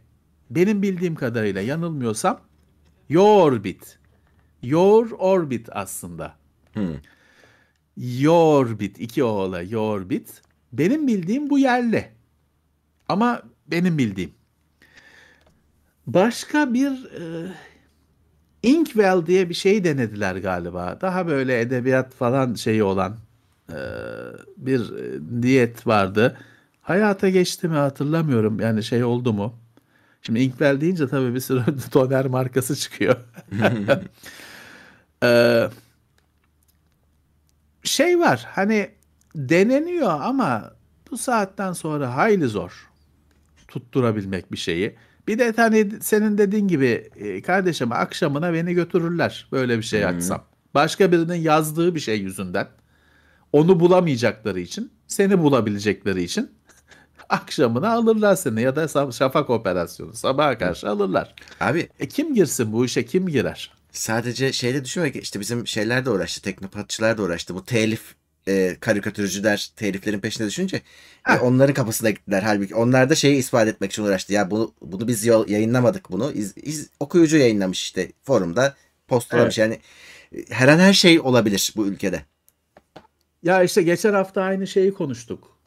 Benim bildiğim kadarıyla yanılmıyorsam Yorbit. Your Orbit aslında. Hmm. Yorbit. iki O'la Yorbit. Benim bildiğim bu yerli. Ama benim bildiğim. Başka bir e, Inkwell diye bir şey denediler galiba. Daha böyle edebiyat falan şeyi olan e, bir e, diyet vardı. Hayata geçti mi hatırlamıyorum. Yani şey oldu mu? Şimdi Inkwell deyince tabii bir sürü toner markası çıkıyor. ee, şey var hani deneniyor ama bu saatten sonra hayli zor tutturabilmek bir şeyi. Bir de hani senin dediğin gibi e, kardeşim akşamına beni götürürler böyle bir şey açsam. Başka birinin yazdığı bir şey yüzünden onu bulamayacakları için seni bulabilecekleri için akşamına alırlar seni ya da şafak operasyonu sabaha karşı alırlar. Abi e kim girsin bu işe kim girer? Sadece şeyde düşünmek işte bizim şeyler de uğraştı teknopatçılar da uğraştı bu telif e, karikatürcüler teliflerin peşinde düşünce e, onların kapısına gittiler. Halbuki onlar da şeyi ispat etmek için uğraştı. Ya bunu bunu biz yayınlamadık bunu. İz, iz, okuyucu yayınlamış işte forumda postlamış. Evet. Yani e, her an her şey olabilir bu ülkede. Ya işte geçen hafta aynı şeyi konuştuk.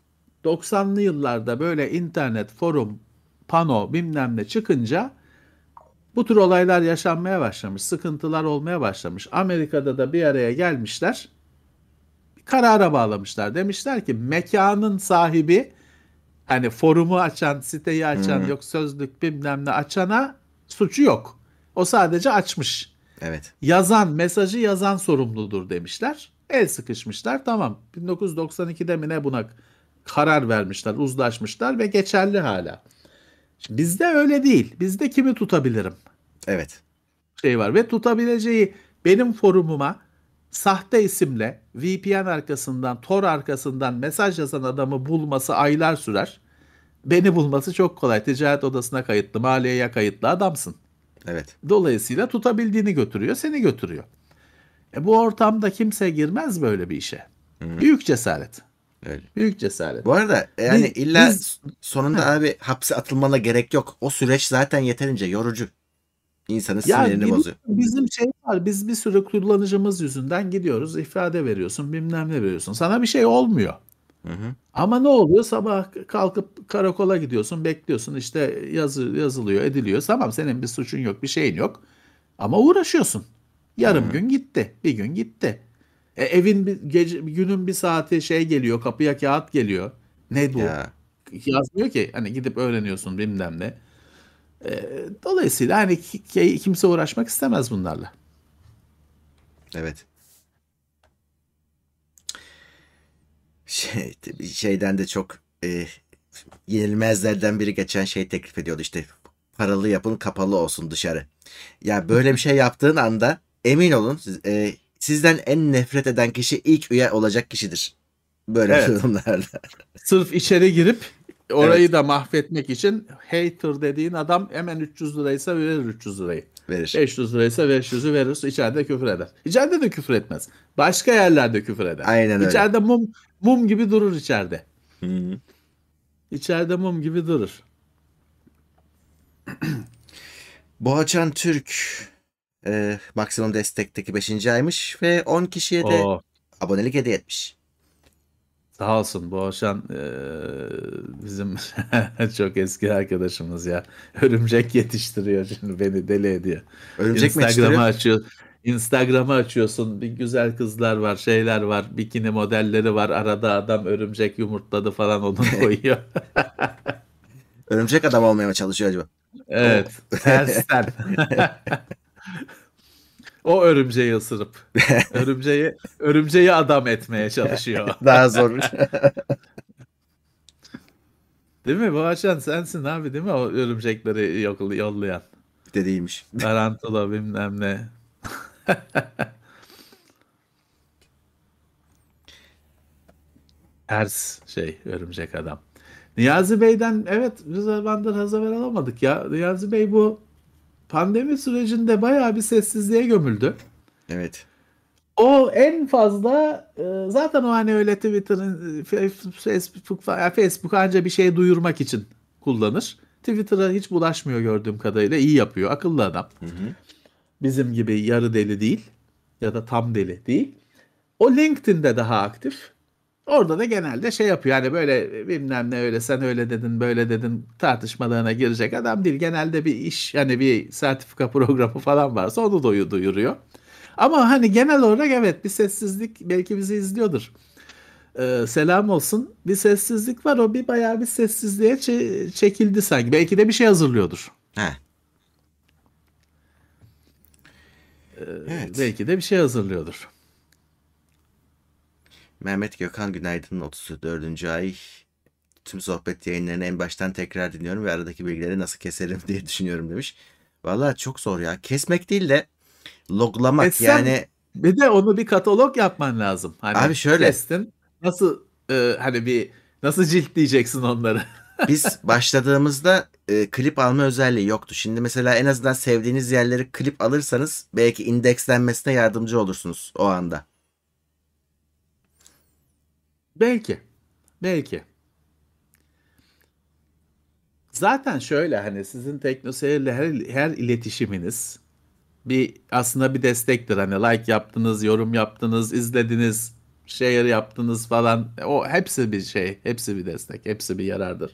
90'lı yıllarda böyle internet, forum, pano bilmem ne çıkınca bu tür olaylar yaşanmaya başlamış. Sıkıntılar olmaya başlamış. Amerika'da da bir araya gelmişler karara bağlamışlar. Demişler ki mekanın sahibi hani forumu açan, siteyi açan, hmm. yok sözlük bilmem ne açana suçu yok. O sadece açmış. Evet. Yazan, mesajı yazan sorumludur demişler. El sıkışmışlar. Tamam. 1992'de mi ne buna karar vermişler, uzlaşmışlar ve geçerli hala. Şimdi bizde öyle değil. Bizde kimi tutabilirim? Evet. Şey var ve tutabileceği benim forumuma sahte isimle VPN arkasından, Tor arkasından mesaj yazan adamı bulması aylar sürer. Beni bulması çok kolay. Ticaret odasına kayıtlı, maliyeye kayıtlı adamsın. Evet. Dolayısıyla tutabildiğini götürüyor, seni götürüyor. E bu ortamda kimse girmez böyle bir işe. Hı. Büyük cesaret. Öyle. Büyük cesaret. Bu arada yani biz, illa biz, sonunda ha. abi hapse atılmana gerek yok. O süreç zaten yeterince yorucu. İnsanın ya sinirini bozuyor. Bizim şey var. Biz bir sürü kullanıcımız yüzünden gidiyoruz. ifade veriyorsun. Bilmem ne veriyorsun. Sana bir şey olmuyor. Hı hı. Ama ne oluyor? Sabah kalkıp karakola gidiyorsun. Bekliyorsun. işte yazı, yazılıyor, ediliyor. Tamam senin bir suçun yok. Bir şeyin yok. Ama uğraşıyorsun. Yarım hı. gün gitti. Bir gün gitti. E, evin bir gece, günün bir saati şey geliyor. Kapıya kağıt geliyor. Ne bu? Ya. Yazmıyor ki. Hani gidip öğreniyorsun bilmem ne. E, dolayısıyla hani kimse uğraşmak istemez bunlarla. Evet. Şey, şeyden de çok e, yenilmezlerden biri geçen şey teklif ediyordu işte paralı yapın kapalı olsun dışarı. Ya böyle bir şey yaptığın anda emin olun e, sizden en nefret eden kişi ilk üye olacak kişidir. Böyle evet. durumlarda. Sırf içeri girip Orayı evet. da mahvetmek için hater dediğin adam hemen 300 liraysa verir 300 lirayı. Verir. 500 liraysa 500'ü verir. İçeride küfür eder. İçeride de küfür etmez. Başka yerlerde küfür eder. Aynen öyle. İçeride mum mum gibi durur içeride. Hı -hı. İçeride mum gibi durur. Boğaçan Türk e, maksimum destekteki 5. aymış ve 10 kişiye de Oo. abonelik hediye etmiş. Sağ olsun Boğaşan e, bizim çok eski arkadaşımız ya. Örümcek yetiştiriyor şimdi beni deli ediyor. Örümcek Instagram'ı açıyor. Instagram'ı açıyorsun. Bir güzel kızlar var, şeyler var, bikini modelleri var. Arada adam örümcek yumurtladı falan onu koyuyor. örümcek adam olmaya çalışıyor acaba? Evet. Tersten. o örümceği ısırıp örümceği örümceği adam etmeye çalışıyor. Daha zor. değil mi? Bu açan sensin abi değil mi? O örümcekleri yollayan. De değilmiş. Tarantula bilmem ne. Ters şey örümcek adam. Niyazi Bey'den evet bir zamandır haber alamadık ya. Niyazi Bey bu pandemi sürecinde bayağı bir sessizliğe gömüldü. Evet. O en fazla e, zaten o hani öyle Twitter'ın e, Facebook Facebook anca bir şey duyurmak için kullanır. Twitter'a hiç bulaşmıyor gördüğüm kadarıyla. iyi yapıyor. Akıllı adam. Hı hı. Bizim gibi yarı deli değil ya da tam deli değil. O LinkedIn'de daha aktif. Orada da genelde şey yapıyor. Yani böyle bilmem ne öyle sen öyle dedin böyle dedin tartışmalarına girecek adam değil. Genelde bir iş yani bir sertifika programı falan varsa onu da duyuruyor. Ama hani genel olarak evet bir sessizlik belki bizi izliyordur. Ee, selam olsun. Bir sessizlik var. O bir bayağı bir sessizliğe çe- çekildi sanki. Belki de bir şey hazırlıyordur. He. Evet. Belki de bir şey hazırlıyordur. Mehmet Gökhan Günaydın 34. ay. Tüm sohbet yayınlarını en baştan tekrar dinliyorum ve aradaki bilgileri nasıl keserim diye düşünüyorum demiş. Vallahi çok zor ya. Kesmek değil de loglamak Etsem- yani Bir de onu bir katalog yapman lazım. Hani Abi şöyle. Kestin. Nasıl e, hani bir nasıl ciltleyeceksin onları? biz başladığımızda e, klip alma özelliği yoktu. Şimdi mesela en azından sevdiğiniz yerleri klip alırsanız belki indekslenmesine yardımcı olursunuz o anda. Belki. Belki. Zaten şöyle hani sizin teknoseyirle her, her iletişiminiz bir aslında bir destektir. Hani like yaptınız, yorum yaptınız, izlediniz, share yaptınız falan. O hepsi bir şey, hepsi bir destek, hepsi bir yarardır.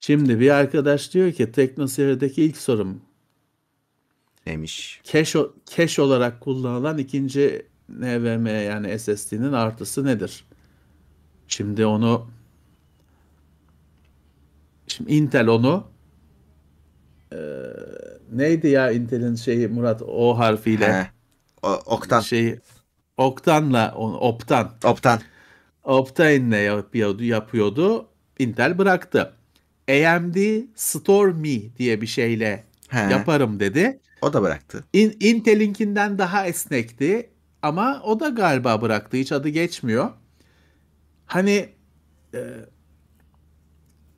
Şimdi bir arkadaş diyor ki teknoseyir'deki ilk sorum Demiş. cache, o- cache olarak kullanılan ikinci NVMe yani SSD'nin artısı nedir? Şimdi onu şimdi Intel onu eee, neydi ya Intel'in şeyi Murat o harfiyle He. O, Oktan. şey Octan'la onu- Optan Optan. Optane'le yapıyordu, yapıyordu. Intel bıraktı. AMD Stormy diye bir şeyle He. yaparım dedi. O da bıraktı. In, Intel'inkinden daha esnekti ama o da galiba bıraktı. Hiç adı geçmiyor. Hani e,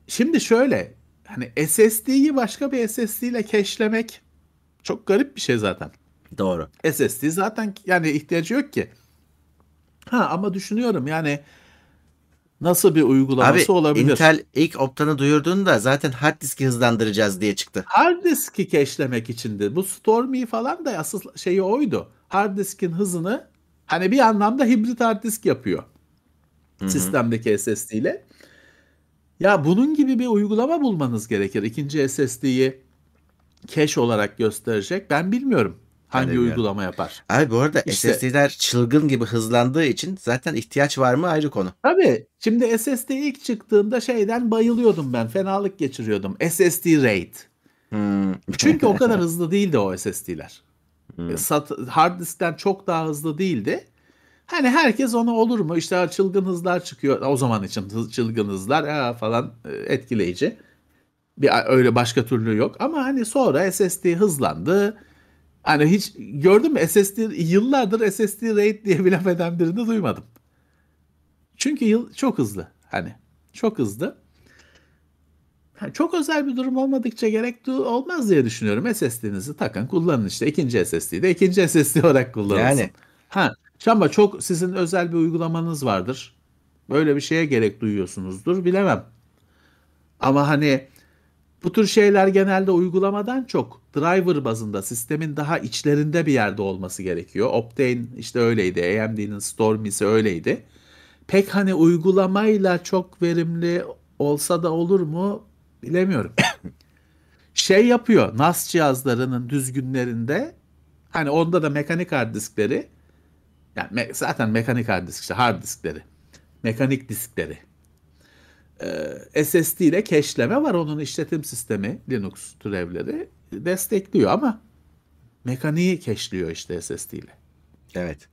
şimdi şöyle hani SSD'yi başka bir SSD ile cache'lemek çok garip bir şey zaten. Doğru. SSD zaten yani ihtiyacı yok ki. Ha ama düşünüyorum yani nasıl bir uygulaması Abi olabilir? Intel ilk Optan'ı duyurduğunda zaten hard diski hızlandıracağız diye çıktı. Hard diski cache'lemek içindi. Bu Stormy falan da asıl şeyi oydu. Hard diskin hızını hani bir anlamda hibrit hard disk yapıyor. Hı hı. Sistemdeki SSD ile. Ya bunun gibi bir uygulama bulmanız gerekir. İkinci SSD'yi cache olarak gösterecek. Ben bilmiyorum hangi bilmiyorum. uygulama yapar. Abi bu arada İşte- SSD'ler çılgın gibi hızlandığı için zaten ihtiyaç var mı ayrı konu. Tabii. Şimdi SSD ilk çıktığında şeyden bayılıyordum ben. Fenalık geçiriyordum. SSD RAID. Hmm. Çünkü o kadar hızlı değildi o SSD'ler. Hmm. Sat, hard diskten çok daha hızlı değildi. Hani herkes onu olur mu? İşte çılgın hızlar çıkıyor. O zaman için çılgın hızlar ya falan e, etkileyici. Bir öyle başka türlü yok. Ama hani sonra SSD hızlandı. Hani hiç gördün mü SSD yıllardır SSD RAID diye bir laf eden birini duymadım. Çünkü yıl çok hızlı. Hani çok hızlı. Çok özel bir durum olmadıkça gerek du- olmaz diye düşünüyorum. SSD'nizi takın kullanın işte. İkinci SSD'yi de ikinci SSD olarak kullanırsın. Yani. Ha, ama çok sizin özel bir uygulamanız vardır. Böyle bir şeye gerek duyuyorsunuzdur bilemem. Ama hani bu tür şeyler genelde uygulamadan çok driver bazında sistemin daha içlerinde bir yerde olması gerekiyor. Optane işte öyleydi. AMD'nin Stormy'si öyleydi. Pek hani uygulamayla çok verimli olsa da olur mu bilemiyorum. şey yapıyor NAS cihazlarının düzgünlerinde hani onda da mekanik hard diskleri yani me- zaten mekanik hard disk işte hard diskleri mekanik diskleri e, SSD ile cache'leme var. Onun işletim sistemi Linux türevleri destekliyor ama mekaniği cache'liyor işte SSD ile. Evet.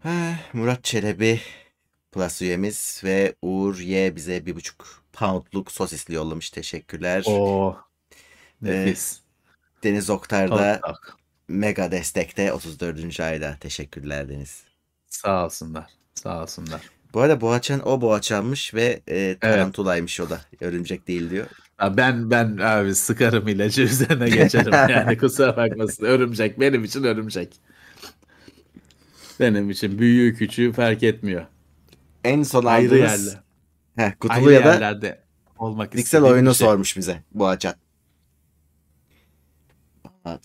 Ha, Murat Çelebi Plus üyemiz ve Uğur Y bize bir buçuk poundluk sosisli yollamış. Teşekkürler. O nefis. Deniz Oktar da Çok- çok. mega destekte 34. ayda. Teşekkürler Deniz. Sağ olsunlar. Sağ olsunlar. Bu arada Boğaçan o Boğaçanmış ve e, tarantulaymış o da. Örümcek değil diyor. Ben ben abi sıkarım ilacı üzerine geçerim yani kusura bakmasın. Örümcek benim için örümcek. Benim için büyüğü küçüğü fark etmiyor. En son Ayrı aldığımız yerler. Heh, kutulu Ayrı ya da yerlerde olmak istediğim oyunu şey. sormuş bize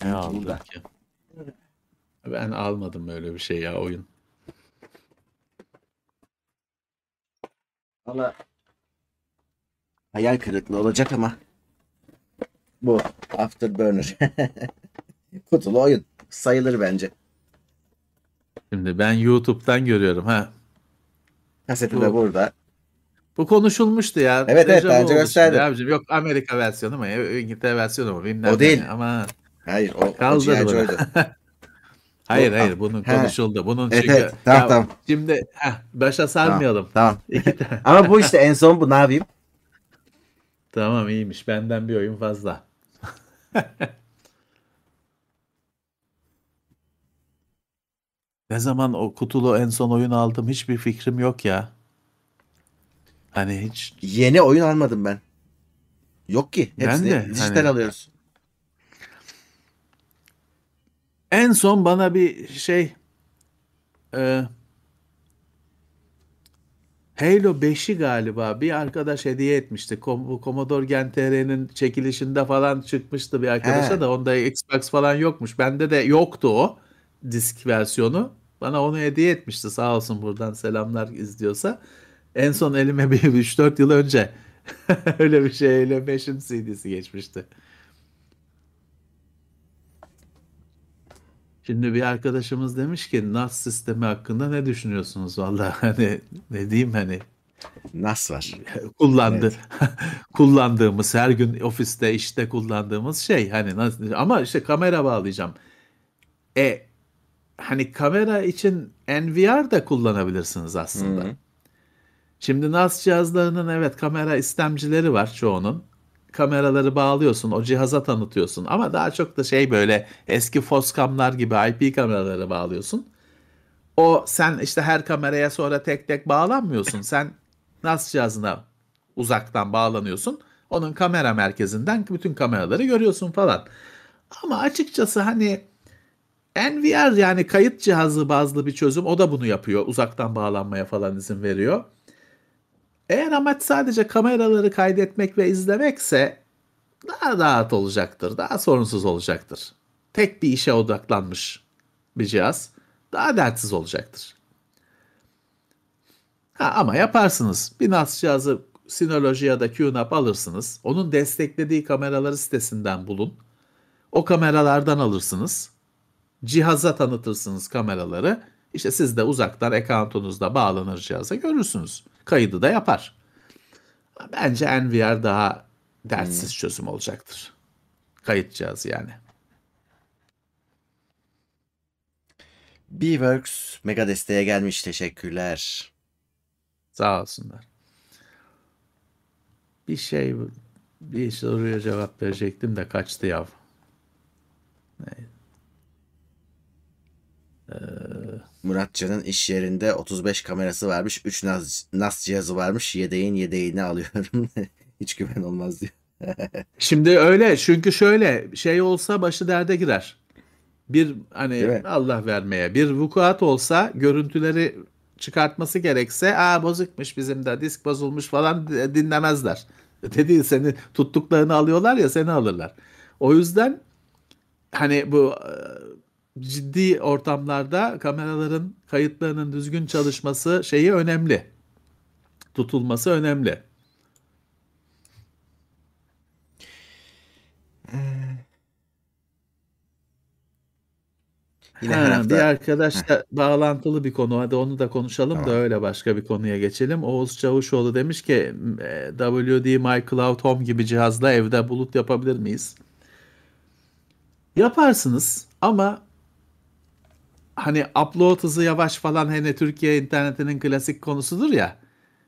Ne da. ki? Ben almadım öyle bir şey ya oyun. Valla hayal kırıklığı olacak ama bu Afterburner. Kutulu oyun. Sayılır bence. Şimdi ben YouTube'dan görüyorum ha. Kaseti Bu- de burada. Bu konuşulmuştu ya. Evet, evet, Dejavu daha önce gösterdim. abicim. Yok Amerika versiyonu mu? İngiltere versiyonu mu? Bilmem O değil. ne. Ama Hayır o, o Kaldır G.I. bunu. Joe'ydu. hayır hayır bunun He. konuşuldu. Bunun Evet, çünkü evet, tamam, Ya tamam. Şimdi heh, başa sarmayalım. Tamam. Tane. Ama bu işte en son bu ne yapayım? Tamam iyiymiş. Benden bir oyun fazla. ne zaman o kutulu en son oyun aldım hiçbir fikrim yok ya. Hani hiç Yeni oyun almadım ben. Yok ki. Ben Hepsini de, dijital hani- alıyoruz. en son bana bir şey e, Halo 5'i galiba bir arkadaş hediye etmişti. Kom bu Commodore Gen TR'nin çekilişinde falan çıkmıştı bir arkadaşa He. da onda Xbox falan yokmuş. Bende de yoktu o disk versiyonu. Bana onu hediye etmişti sağ olsun buradan selamlar izliyorsa. En son elime bir 3-4 yıl önce öyle bir şey Halo 5'in CD'si geçmişti. Şimdi bir arkadaşımız demiş ki NAS sistemi hakkında ne düşünüyorsunuz? Vallahi hani ne diyeyim hani Nas var. kullandı kullandığımız her gün ofiste işte kullandığımız şey hani nasıl ama işte kamera bağlayacağım. E hani kamera için NVR da kullanabilirsiniz aslında. Hı. Şimdi NAS cihazlarının evet kamera istemcileri var çoğunun. Kameraları bağlıyorsun, o cihaza tanıtıyorsun ama daha çok da şey böyle eski Foscam'lar gibi IP kameraları bağlıyorsun. O sen işte her kameraya sonra tek tek bağlanmıyorsun. Sen NAS cihazına uzaktan bağlanıyorsun. Onun kamera merkezinden bütün kameraları görüyorsun falan. Ama açıkçası hani NVR yani kayıt cihazı bazlı bir çözüm. O da bunu yapıyor. Uzaktan bağlanmaya falan izin veriyor. Eğer amaç sadece kameraları kaydetmek ve izlemekse daha rahat olacaktır. Daha sorunsuz olacaktır. Tek bir işe odaklanmış bir cihaz daha dertsiz olacaktır. Ha, ama yaparsınız. Bir NAS cihazı Synology ya da QNAP alırsınız. Onun desteklediği kameraları sitesinden bulun. O kameralardan alırsınız. Cihaza tanıtırsınız kameraları. İşte siz de uzaktan accountunuzda bağlanır cihaza görürsünüz. Kaydı da yapar. Bence NVR daha dertsiz çözüm olacaktır. Kayıt cihazı yani. Beworks mega desteğe gelmiş. Teşekkürler. Sağ olsunlar. Bir şey bir soruya cevap verecektim de kaçtı yav. Muratcan'ın iş yerinde 35 kamerası varmış. 3 NAS, NAS cihazı varmış. Yedeğin yedeğini alıyorum. Hiç güven olmaz diyor. Şimdi öyle çünkü şöyle şey olsa başı derde girer. Bir hani? Allah vermeye bir vukuat olsa görüntüleri çıkartması gerekse aa bozukmuş bizim de disk bozulmuş falan dinlemezler. Dedi seni tuttuklarını alıyorlar ya seni alırlar. O yüzden hani bu ciddi ortamlarda kameraların kayıtlarının düzgün çalışması şeyi önemli. Tutulması önemli. Yine her Ha, hafta bir arkadaşla bağlantılı bir konu. Hadi onu da konuşalım da Tamam. öyle başka bir konuya geçelim. Oğuz Çavuşoğlu demiş ki WD My Cloud Home gibi cihazla evde bulut yapabilir miyiz? Yaparsınız ama hani upload hızı yavaş falan hani Türkiye internetinin klasik konusudur ya.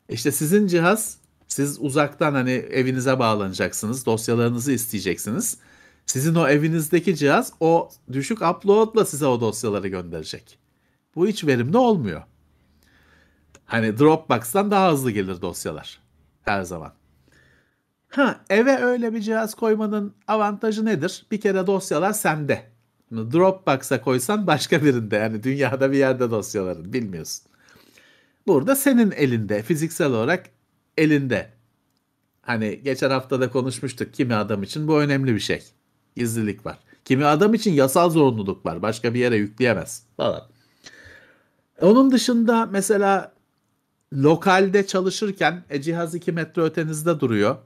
İşte sizin cihaz siz uzaktan hani evinize bağlanacaksınız. Dosyalarınızı isteyeceksiniz. Sizin o evinizdeki cihaz o düşük upload'la size o dosyaları gönderecek. Bu hiç verimli olmuyor. Hani Dropbox'tan daha hızlı gelir dosyalar her zaman. Ha, eve öyle bir cihaz koymanın avantajı nedir? Bir kere dosyalar sende. Dropbox'a koysan başka birinde yani dünyada bir yerde dosyaların bilmiyorsun. Burada senin elinde fiziksel olarak elinde. Hani geçen hafta da konuşmuştuk kimi adam için bu önemli bir şey. Gizlilik var. Kimi adam için yasal zorunluluk var. Başka bir yere yükleyemez falan. Onun dışında mesela lokalde çalışırken e, cihaz 2 metre ötenizde duruyor.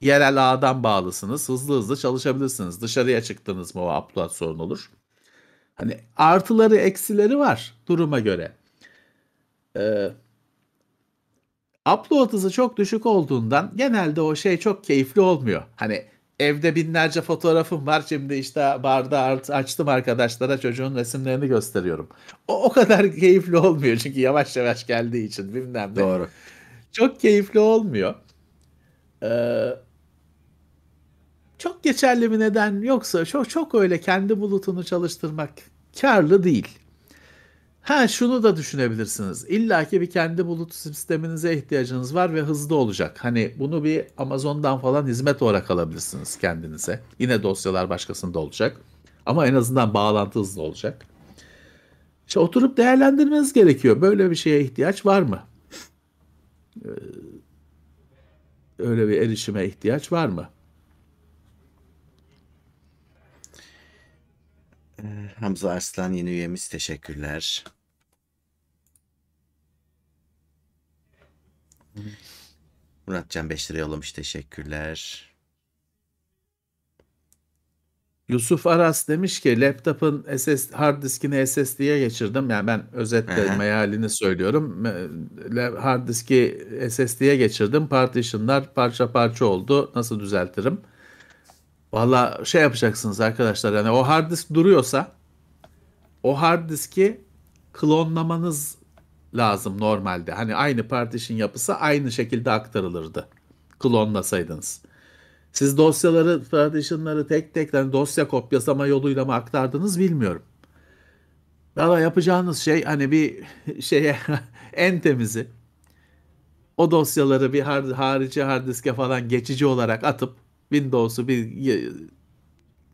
Yerel ağdan bağlısınız. Hızlı hızlı çalışabilirsiniz. Dışarıya çıktınız mı o upload sorun olur. Hani artıları eksileri var duruma göre. Ee, upload hızı çok düşük olduğundan genelde o şey çok keyifli olmuyor. Hani evde binlerce fotoğrafım var. Şimdi işte barda açtım arkadaşlara çocuğun resimlerini gösteriyorum. O, o kadar keyifli olmuyor çünkü yavaş yavaş geldiği için bilmem ne. doğru. Çok keyifli olmuyor. Ee, çok geçerli bir neden yoksa çok çok öyle kendi bulutunu çalıştırmak karlı değil. Ha şunu da düşünebilirsiniz. İlla ki bir kendi bulut sisteminize ihtiyacınız var ve hızlı olacak. Hani bunu bir Amazon'dan falan hizmet olarak alabilirsiniz kendinize. Yine dosyalar başkasında olacak. Ama en azından bağlantı hızlı olacak. İşte oturup değerlendirmeniz gerekiyor. Böyle bir şeye ihtiyaç var mı? Ee, öyle bir erişime ihtiyaç var mı? Hamza Arslan yeni üyemiz teşekkürler. Muratcan 5 lira yollamış teşekkürler. Yusuf Aras demiş ki laptop'un SS hard diskini SSD'ye geçirdim. Yani ben özetle Aha. mealini söylüyorum. Hard diski SSD'ye geçirdim. Partition'lar parça parça oldu. Nasıl düzeltirim? Valla şey yapacaksınız arkadaşlar. Yani o hard disk duruyorsa o hard diski klonlamanız lazım normalde. Hani aynı partition yapısı aynı şekilde aktarılırdı. Klonlasaydınız. Siz dosyaları, partitionları tek tek yani dosya kopyasama yoluyla mı aktardınız bilmiyorum. Valla yapacağınız şey hani bir şeye en temizi o dosyaları bir har- harici hard diske falan geçici olarak atıp Windows'u bir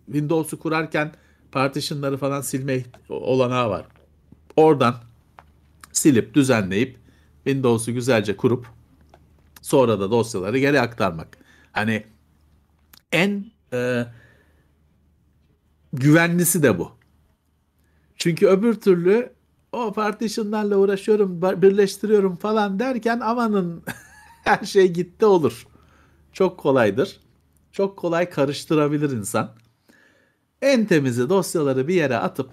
Windows'u kurarken partitionları falan silme olanağı var. Oradan silip düzenleyip Windows'u güzelce kurup sonra da dosyaları geri aktarmak. Hani en e, güvenlisi de bu. Çünkü öbür türlü o partitionlarla uğraşıyorum, birleştiriyorum falan derken amanın her şey gitti olur. Çok kolaydır. Çok kolay karıştırabilir insan. En temizi dosyaları bir yere atıp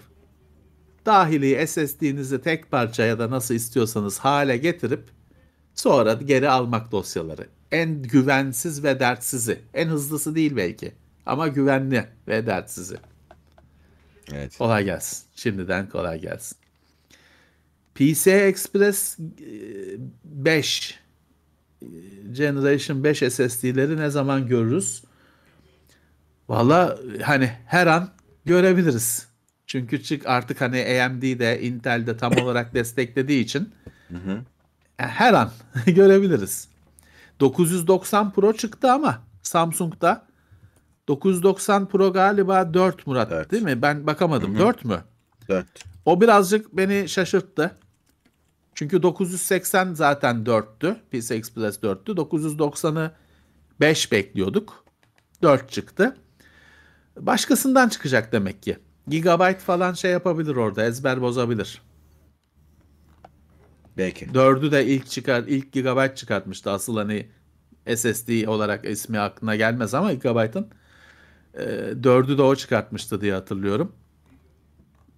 dahili SSD'nizi tek parça ya da nasıl istiyorsanız hale getirip sonra geri almak dosyaları. En güvensiz ve dertsizi. En hızlısı değil belki ama güvenli ve dertsizi. Evet. Kolay gelsin. Şimdiden kolay gelsin. PCI Express e, 5 e, Generation 5 SSD'leri ne zaman görürüz? Valla hani her an görebiliriz. Çünkü çık artık hani AMD'de Intel'de tam olarak desteklediği için her an görebiliriz. 990 Pro çıktı ama Samsung'da 990 Pro galiba 4 Murat Dört. değil mi? Ben bakamadım. 4 mü? 4. O birazcık beni şaşırttı. Çünkü 980 zaten 4'tü. PC Express 4'tü. 990'ı 5 bekliyorduk. 4 çıktı. Başkasından çıkacak demek ki. Gigabyte falan şey yapabilir orada. Ezber bozabilir. Belki. 4'ü de ilk çıkar ilk Gigabyte çıkartmıştı. Asıl hani SSD olarak ismi aklına gelmez ama Gigabyte'ın e, 4'ü de o çıkartmıştı diye hatırlıyorum.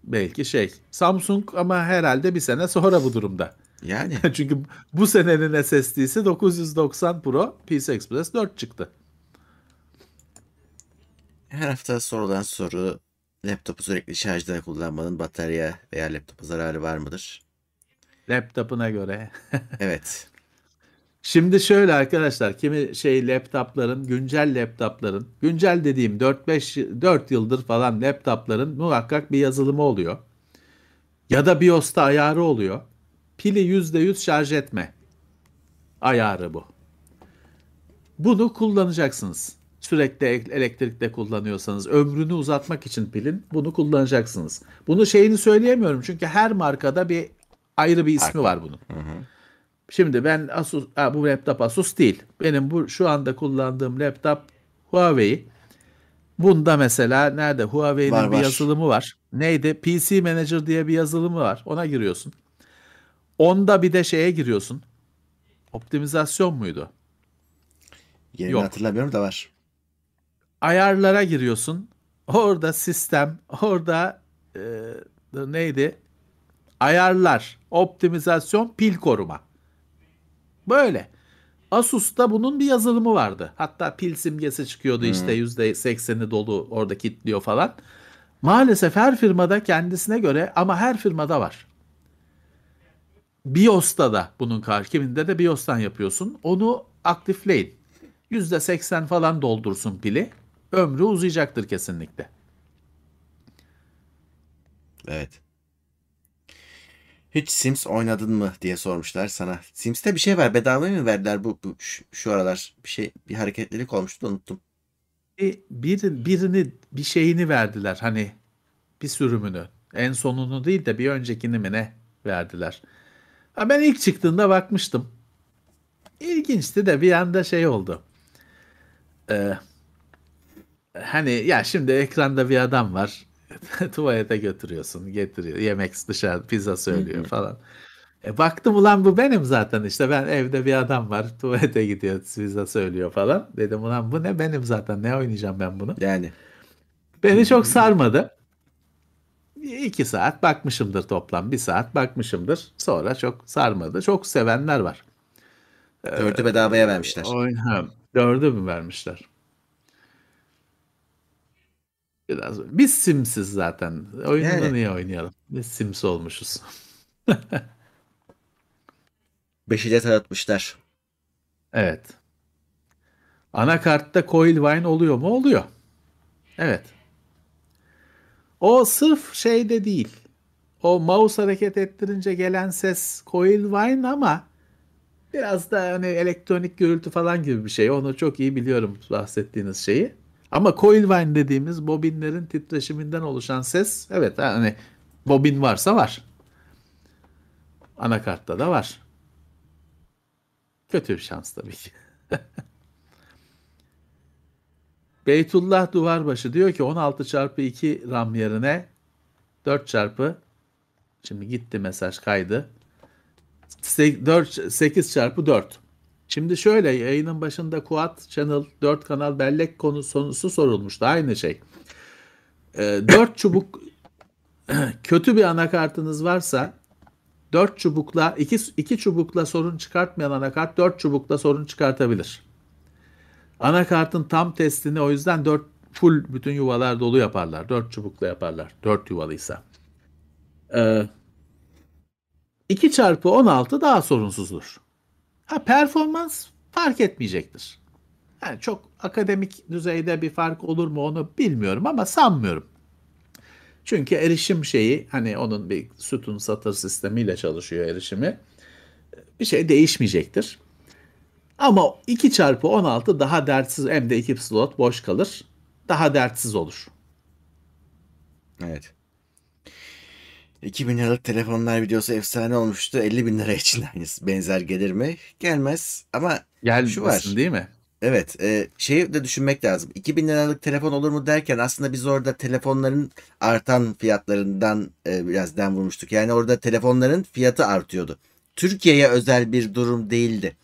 belki şey. Samsung ama herhalde bir sene sonra bu durumda. Yani. Çünkü bu senenin SSD'si 990 Pro PCI Express 4 çıktı. Her hafta sorulan soru laptopu sürekli şarjda kullanmanın batarya veya laptopa zararı var mıdır? Laptopuna göre. evet. Şimdi şöyle arkadaşlar kimi şey laptopların güncel laptopların güncel dediğim 4-5 4 yıldır falan laptopların muhakkak bir yazılımı oluyor. Ya da BIOS'ta ayarı oluyor. Pili %100 şarj etme ayarı bu. Bunu kullanacaksınız. Sürekli elektrikte kullanıyorsanız ömrünü uzatmak için pilin bunu kullanacaksınız. Bunu şeyini söyleyemiyorum çünkü her markada bir ayrı bir ismi var bunun. Hı hı. Şimdi ben Asus ha, bu laptop Asus değil. Benim bu şu anda kullandığım laptop Huawei. Bunda mesela nerede Huawei'nin var, bir var. yazılımı var. Neydi? PC Manager diye bir yazılımı var. Ona giriyorsun. Onda bir de şeye giriyorsun. Optimizasyon muydu? Yerini Yok. hatırlamıyorum da var. Ayarlara giriyorsun. Orada sistem, orada e, neydi? Ayarlar, optimizasyon, pil koruma. Böyle. Asus'ta bunun bir yazılımı vardı. Hatta pil simgesi çıkıyordu hmm. işte %80'i dolu orada kilitliyor falan. Maalesef her firmada kendisine göre ama her firmada var. BIOS'ta da bunun karşı kiminde de BIOS'tan yapıyorsun. Onu aktifleyin. %80 falan doldursun pili. Ömrü uzayacaktır kesinlikle. Evet. Hiç Sims oynadın mı diye sormuşlar sana. Sims'te bir şey var. Bedava mı verdiler bu, bu şu, şu aralar? Bir şey bir hareketlilik olmuştu unuttum. E, bir, birini bir şeyini verdiler hani bir sürümünü. En sonunu değil de bir öncekini mi ne verdiler. Ha, ben ilk çıktığında bakmıştım. İlginçti de bir anda şey oldu. Ee, hani ya şimdi ekranda bir adam var. tuvalete götürüyorsun, getiriyor. Yemek dışarı pizza söylüyor falan. E baktım ulan bu benim zaten işte ben evde bir adam var tuvalete gidiyor pizza söylüyor falan. Dedim ulan bu ne benim zaten ne oynayacağım ben bunu. Yani. Beni çok sarmadı. İki saat bakmışımdır toplam. Bir saat bakmışımdır. Sonra çok sarmadı. Çok sevenler var. Dördü bedavaya vermişler. Oyun, dördü mü vermişler? Biraz. Biz simsiz zaten. Oyununu yani. niye oynayalım? Biz sims olmuşuz. Beşi de tanıtmışlar. Evet. Anakartta coil wine oluyor mu? Oluyor. Evet. O sırf şeyde değil. O mouse hareket ettirince gelen ses coil wine ama biraz da hani elektronik gürültü falan gibi bir şey. Onu çok iyi biliyorum bahsettiğiniz şeyi. Ama coil whine dediğimiz bobinlerin titreşiminden oluşan ses evet hani bobin varsa var. Anakartta da var. Kötü bir şans tabii ki. Beytullah Duvarbaşı diyor ki 16 çarpı 2 RAM yerine 4 çarpı şimdi gitti mesaj kaydı 4, 8 çarpı 4 Şimdi şöyle yayının başında Quad Channel 4 kanal bellek konusu sorulmuştu. Aynı şey. E, ee, 4 çubuk kötü bir anakartınız varsa 4 çubukla 2 2 çubukla sorun çıkartmayan anakart 4 çubukla sorun çıkartabilir. Anakartın tam testini o yüzden 4 full bütün yuvalar dolu yaparlar. 4 çubukla yaparlar. 4 yuvalıysa. Ee, 2 çarpı 16 daha sorunsuzdur. Ha performans fark etmeyecektir. Yani çok akademik düzeyde bir fark olur mu onu bilmiyorum ama sanmıyorum. Çünkü erişim şeyi hani onun bir sütun satır sistemiyle çalışıyor erişimi. Bir şey değişmeyecektir. Ama 2 çarpı 16 daha dertsiz hem de 2 slot boş kalır. Daha dertsiz olur. Evet. 2000 liralık telefonlar videosu efsane olmuştu. 50 bin lira için aynısı benzer gelir mi? Gelmez ama Gelmesin şu var. değil mi? Evet. E, şeyi de düşünmek lazım. 2000 liralık telefon olur mu derken aslında biz orada telefonların artan fiyatlarından e, biraz den vurmuştuk. Yani orada telefonların fiyatı artıyordu. Türkiye'ye özel bir durum değildi.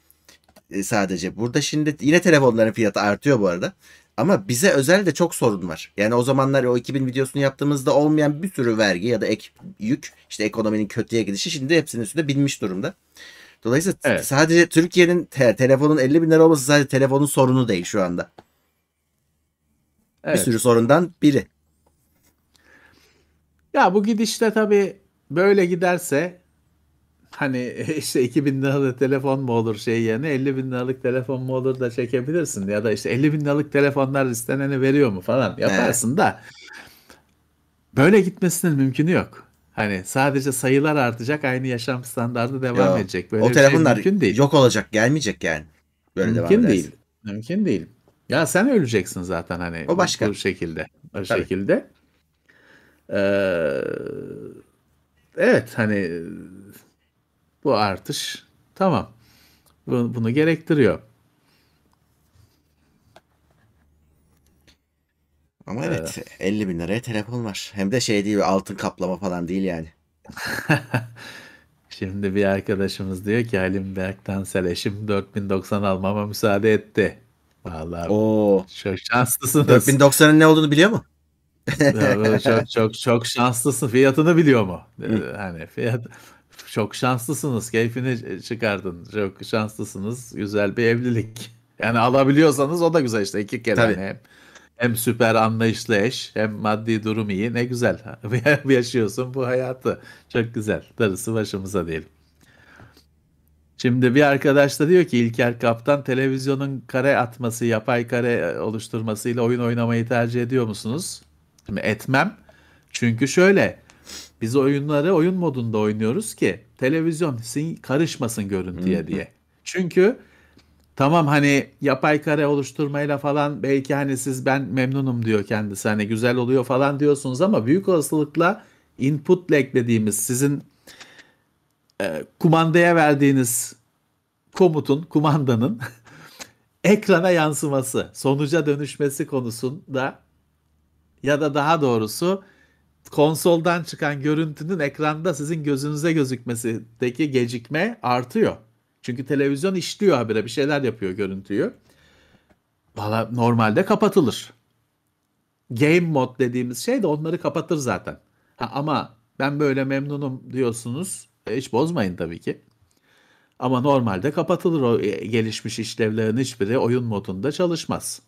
E, sadece. Burada şimdi yine telefonların fiyatı artıyor bu arada. Ama bize özel de çok sorun var. Yani o zamanlar o 2000 videosunu yaptığımızda olmayan bir sürü vergi ya da ek yük işte ekonominin kötüye gidişi şimdi hepsinin üstünde binmiş durumda. Dolayısıyla Evet. sadece Türkiye'nin te- telefonun 50 bin lira olması sadece telefonun sorunu değil şu anda. Evet. Bir sürü sorundan biri. Ya bu gidişte tabii böyle giderse hani işte 2000 liralık telefon mu olur şey yerine 50 bin liralık telefon mu olur da çekebilirsin ya da işte 50 bin liralık telefonlar isteneni veriyor mu falan yaparsın da böyle gitmesinin mümkünü yok. Hani sadece sayılar artacak aynı yaşam standardı devam Yok. edecek. Böyle o şey telefonlar mümkün değil. yok olacak, gelmeyecek yani. Böyle devam Mümkün ederse. değil. Mümkün değil. Ya sen öleceksin zaten hani O başka. bu şekilde. O Tabii. şekilde. Ee, evet hani bu artış tamam. Bu- Bunu gerektiriyor. Ama evet 50 bin liraya telefon var. Hem de şey değil altın kaplama falan değil yani. Şimdi bir arkadaşımız diyor ki Halim Berktansel eşim 4090 almama müsaade etti. Vallahi Oo. çok şanslısınız. 4090'ın ne olduğunu biliyor mu? Çok çok çok şanslısın. Fiyatını biliyor mu? Hani fiyat çok şanslısınız. Keyfini çıkardın. Çok şanslısınız. Güzel bir evlilik. Yani alabiliyorsanız o da güzel işte iki kere. Tabii. Hani hem, hem süper anlayışlı eş hem maddi durum iyi. Ne güzel. Yaşıyorsun bu hayatı. Çok güzel. Darısı başımıza diyelim. Şimdi bir arkadaş da diyor ki İlker Kaptan televizyonun kare atması, yapay kare oluşturmasıyla oyun oynamayı tercih ediyor musunuz? Şimdi etmem. Çünkü şöyle biz oyunları oyun modunda oynuyoruz ki televizyon karışmasın görüntüye diye. Çünkü tamam hani yapay kare oluşturmayla falan belki hani siz ben memnunum diyor kendisi hani güzel oluyor falan diyorsunuz ama büyük olasılıkla input lag dediğimiz sizin e, kumandaya verdiğiniz komutun, kumandanın ekrana yansıması, sonuca dönüşmesi konusunda ya da daha doğrusu konsoldan çıkan görüntünün ekranda sizin gözünüze gözükmesindeki gecikme artıyor. Çünkü televizyon işliyor habire bir şeyler yapıyor görüntüyü. Valla normalde kapatılır. Game mod dediğimiz şey de onları kapatır zaten. Ha, ama ben böyle memnunum diyorsunuz. E, hiç bozmayın tabii ki. Ama normalde kapatılır o e, gelişmiş işlevlerin hiçbiri oyun modunda çalışmaz.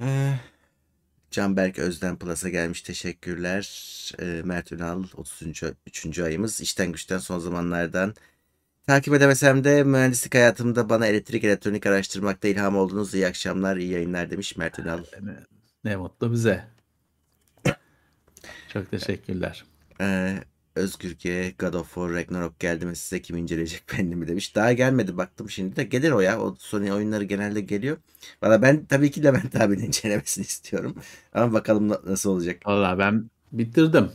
Ee, Canberk Özden Plus'a gelmiş teşekkürler. Ee, Mert Ünal 33. 3. ayımız. İşten güçten son zamanlardan. Takip edemesem de mühendislik hayatımda bana elektrik elektronik araştırmakta ilham oldunuz. İyi akşamlar, iyi yayınlar demiş Mert Ünal. Ne mutlu bize. Çok teşekkürler. Ee, Özgür G, God of War Ragnarok geldi mi size kim inceleyecek benim mi demiş. Daha gelmedi baktım şimdi de gelir o ya. O Sony oyunları genelde geliyor. Valla ben tabii ki Levent abinin incelemesini istiyorum. Ama bakalım na- nasıl olacak. Valla ben bitirdim.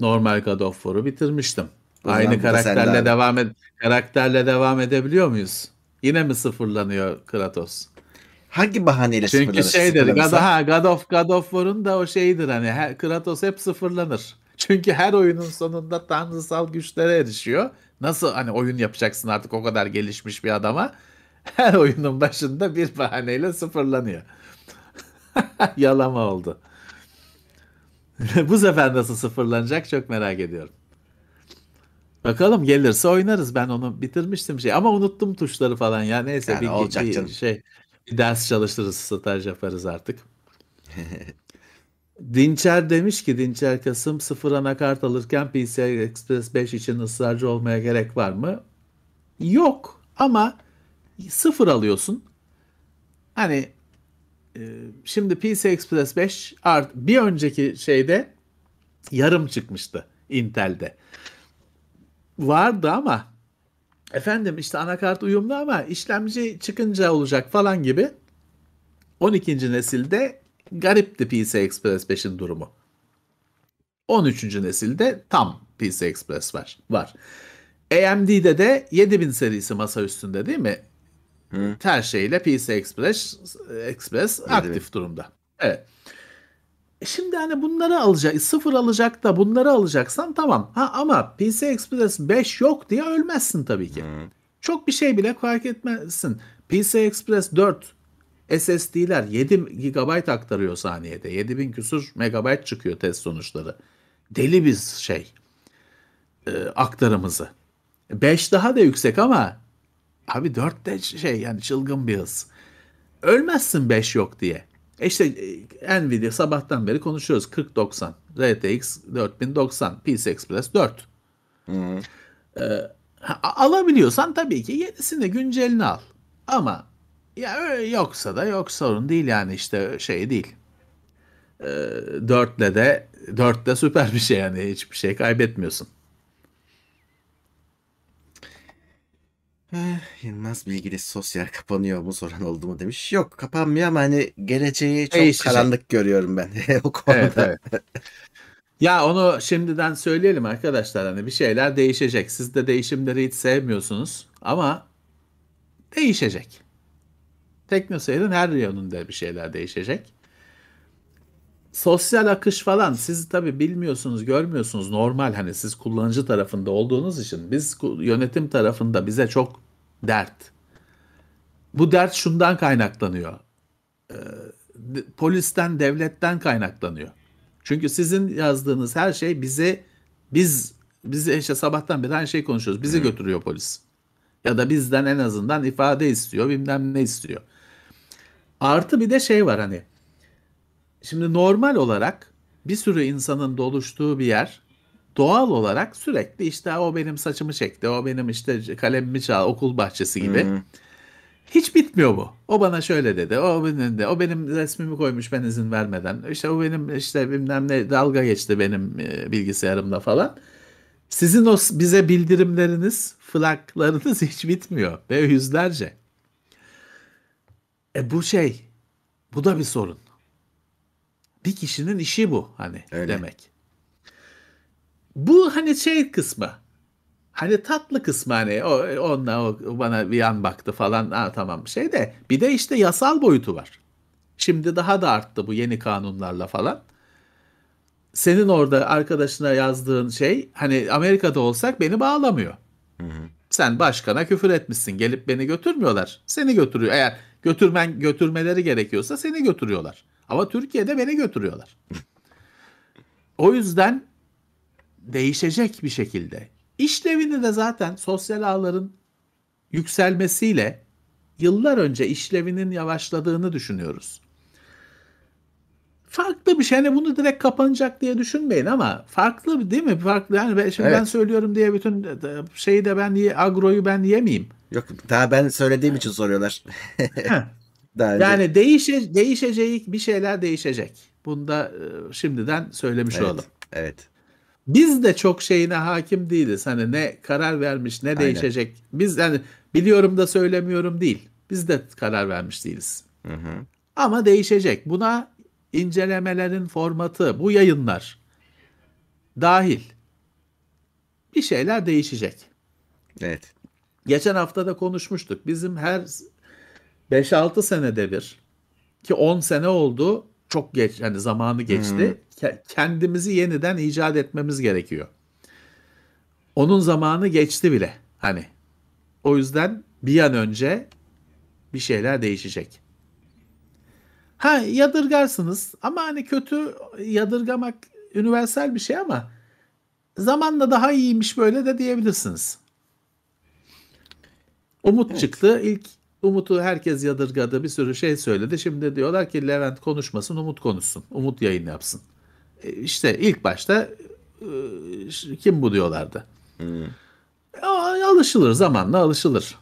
Normal God of War'u bitirmiştim. O Aynı karakterle devam ed karakterle devam edebiliyor muyuz? Yine mi sıfırlanıyor Kratos? Hangi bahaneyle Çünkü sıfırlanır? şeydir God, ha, God of God of War'un da o şeyidir hani her, Kratos hep sıfırlanır. Çünkü her oyunun sonunda tanrısal güçlere erişiyor. Nasıl hani oyun yapacaksın artık o kadar gelişmiş bir adama? Her oyunun başında bir bahaneyle sıfırlanıyor. Yalama oldu. Bu sefer nasıl sıfırlanacak çok merak ediyorum. Bakalım gelirse oynarız. Ben onu bitirmiştim şey ama unuttum tuşları falan ya. Neyse Yani bir, olacak bir canım. şey bir ders çalıştırırız, staj yaparız artık. Dinçer demiş ki Dinçer Kasım sıfır anakart alırken PCI Express 5 için ısrarcı olmaya gerek var mı? Yok ama sıfır alıyorsun. Hani e, şimdi PCI Express 5 art bir önceki şeyde yarım çıkmıştı Intel'de. Vardı ama efendim işte anakart uyumlu ama işlemci çıkınca olacak falan gibi 12. nesilde garipti PCI Express 5'in durumu. 13. nesilde tam PCI Express var. var. AMD'de de 7000 serisi masa üstünde değil mi? Hı. Her şeyle PC Express, Express aktif durumda. Evet. E Şimdi hani bunları alacak, sıfır alacak da bunları alacaksan tamam. Ha ama PC Express 5 yok diye ölmezsin tabii ki. Çok bir şey bile fark etmezsin. PC Express 4 SSD'ler 7 GB aktarıyor saniyede. 7000 küsur megabayt çıkıyor test sonuçları. Deli bir şey e, aktarımızı. 5 daha da yüksek ama abi 4 de şey yani çılgın bir hız. Ölmezsin 5 yok diye. E işte e, Nvidia sabahtan beri konuşuyoruz. 4090, RTX 4090, PCI Express 4. Hı. Ee, alabiliyorsan tabii ki yenisini güncelini al. Ama ya öyle yoksa da yok sorun değil yani işte şey değil. Ee, 4'le de 4 de süper bir şey yani hiçbir şey kaybetmiyorsun. Eh, Yılmaz Bilgili sosyal kapanıyor mu soran oldu mu demiş. Yok kapanmıyor ama hani geleceği çok Değişecek. karanlık görüyorum ben o konuda. Evet, evet. Ya onu şimdiden söyleyelim arkadaşlar hani bir şeyler değişecek. Siz de değişimleri hiç sevmiyorsunuz ama değişecek. Teknoseyir'in her yönünde bir şeyler değişecek. Sosyal akış falan siz tabii bilmiyorsunuz, görmüyorsunuz. Normal hani siz kullanıcı tarafında olduğunuz için biz yönetim tarafında bize çok dert. Bu dert şundan kaynaklanıyor. Ee, polisten, devletten kaynaklanıyor. Çünkü sizin yazdığınız her şey bize biz bize işte sabahtan beri aynı şey konuşuyoruz. Bizi götürüyor polis. Ya da bizden en azından ifade istiyor, bilmem ne istiyor. Artı bir de şey var hani. Şimdi normal olarak bir sürü insanın doluştuğu bir yer doğal olarak sürekli işte o benim saçımı çekti, o benim işte kalemimi çal, okul bahçesi gibi. Hı. Hiç bitmiyor bu. O bana şöyle dedi. O benim de. O benim resmimi koymuş ben izin vermeden. İşte o benim işte bilmem ne dalga geçti benim e, bilgisayarımda falan. Sizin o bize bildirimleriniz, flaglarınız hiç bitmiyor ve yüzlerce. E bu şey, bu da bir sorun. Bir kişinin işi bu hani Öyle. demek. Bu hani şey kısmı. Hani tatlı kısmı hani o onunla o bana bir yan baktı falan. Ha, tamam şey de bir de işte yasal boyutu var. Şimdi daha da arttı bu yeni kanunlarla falan. Senin orada arkadaşına yazdığın şey hani Amerika'da olsak beni bağlamıyor. Sen başkana küfür etmişsin. Gelip beni götürmüyorlar. Seni götürüyor. Eğer götürmen götürmeleri gerekiyorsa seni götürüyorlar. Ama Türkiye'de beni götürüyorlar. O yüzden değişecek bir şekilde. İşlevini de zaten sosyal ağların yükselmesiyle yıllar önce işlevinin yavaşladığını düşünüyoruz. Farklı bir şey. Hani bunu direkt kapanacak diye düşünmeyin ama farklı bir- değil mi? Farklı. Yani ben, şimdi ben Evet. söylüyorum diye bütün şeyi de ben agroyu ben yemeyeyim. Yok daha ben söylediğim için soruyorlar. Daha önce. Yani değişe, değişecek bir şeyler değişecek. Bunda e, şimdiden söylemiş evet, olalım. evet. Biz de çok şeyine hakim değiliz. Hani ne karar vermiş ne değişecek. Biz yani biliyorum da söylemiyorum değil. Biz de karar vermiş değiliz. Hı hı. Ama değişecek. Buna incelemelerin formatı, bu yayınlar dahil bir şeyler değişecek. Evet. Geçen hafta da konuşmuştuk. Bizim her 5-6 senede bir ki 10 sene oldu çok geç hani zamanı geçti. Ke- Kendimizi yeniden icat etmemiz gerekiyor. Onun zamanı geçti bile hani. O yüzden bir an önce bir şeyler değişecek. Ha yadırgarsınız ama hani kötü yadırgamak universal bir şey ama zamanla daha iyiymiş böyle de diyebilirsiniz. Umut çıktı. İlk Umut'u herkes yadırgadı. Bir sürü şey söyledi. Şimdi diyorlar ki Levent konuşmasın, Umut konuşsun. Umut yayın yapsın. E, İşte ilk başta e, kim bu diyorlardı. E, Alışılır zamanla alışılır.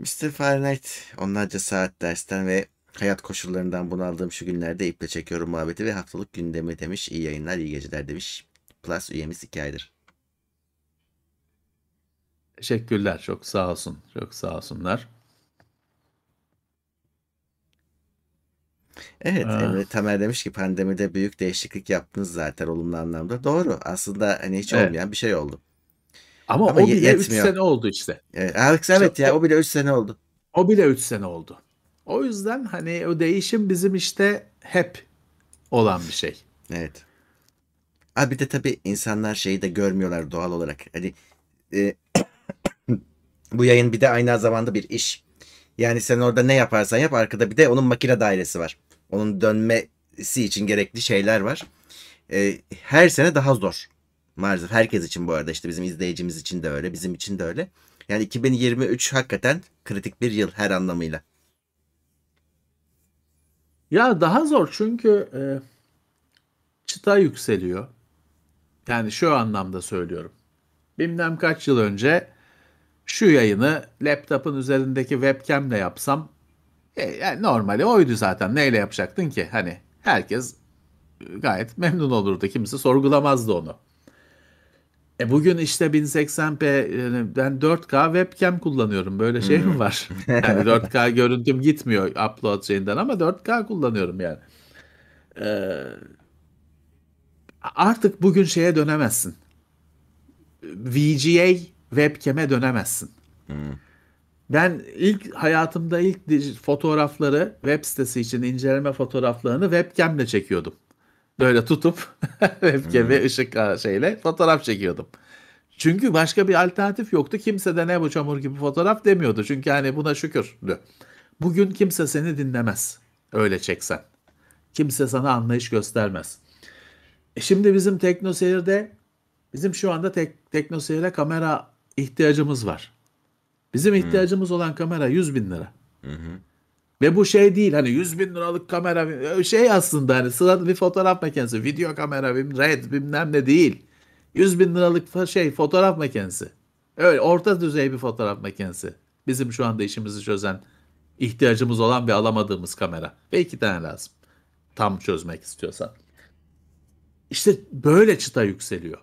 Mr. Fahrenheit onlarca saat dersten ve hayat koşullarından bunaldığım şu günlerde iple çekiyorum muhabbeti ve haftalık gündemi demiş. İyi yayınlar, iyi geceler demiş. Plus üyemiz 2 aydır. Teşekkürler. Çok sağ olsun. Çok sağ olsunlar. Evet, Ah. Emre Tamer demiş ki pandemide büyük değişiklik yaptınız zaten olumlu anlamda. Doğru. Aslında hani hiç Evet. olmayan bir şey oldu. Ama, Ama o bile 3 yetmiyor. sene oldu işte. Evet, evet, evet ya o bile 3 sene oldu. O bile 3 sene oldu. O yüzden hani o değişim bizim işte hep olan bir şey. Evet. Abi bir de tabii insanlar şeyi de görmüyorlar doğal olarak. Hani e, bu yayın bir de aynı zamanda bir iş. Yani sen orada ne yaparsan yap arkada bir de onun makine dairesi var. Onun dönmesi için gerekli şeyler var. Ee, her sene daha zor. Maalesef herkes için bu arada işte bizim izleyicimiz için de öyle, bizim için de öyle. Yani 2023 hakikaten kritik bir yıl her anlamıyla. Ya daha zor çünkü e, çıta yükseliyor. Yani şu anlamda söylüyorum. Bilmem kaç yıl önce şu yayını laptopun üzerindeki webcamle yapsam e, yani normali oydu zaten. Neyle yapacaktın ki? Hani herkes gayet memnun olurdu. Kimse sorgulamazdı onu. E bugün işte 1080p yani ben 4K webcam kullanıyorum. Böyle şey mi var? Yani 4K görüntüm gitmiyor upload şeyinden ama 4K kullanıyorum yani. Ee, artık bugün şeye dönemezsin. VGA webcam'e dönemezsin. Ben ilk hayatımda ilk fotoğrafları web sitesi için inceleme fotoğraflarını webcam'le çekiyordum. Böyle tutup webcam'e ışık şeyle fotoğraf çekiyordum. Çünkü başka bir alternatif yoktu. Kimse de ne bu çamur gibi fotoğraf demiyordu. Çünkü hani buna şükürdü. Bugün kimse seni dinlemez. Öyle çeksen. Kimse sana anlayış göstermez. E şimdi bizim TeknoSeyir'de bizim şu anda tek, TeknoSeyir'e kamera ihtiyacımız var. Bizim ihtiyacımız olan kamera 100 bin lira. Ve bu şey değil hani 100 bin liralık kamera şey aslında hani sıradan bir fotoğraf makinesi, video kamera, red bilmem ne değil. 100 bin liralık şey fotoğraf makinesi. Öyle orta düzey bir fotoğraf makinesi. Bizim şu anda işimizi çözen, ihtiyacımız olan ve alamadığımız kamera. Ve iki tane lazım. Tam çözmek istiyorsan. İşte böyle çıta yükseliyor.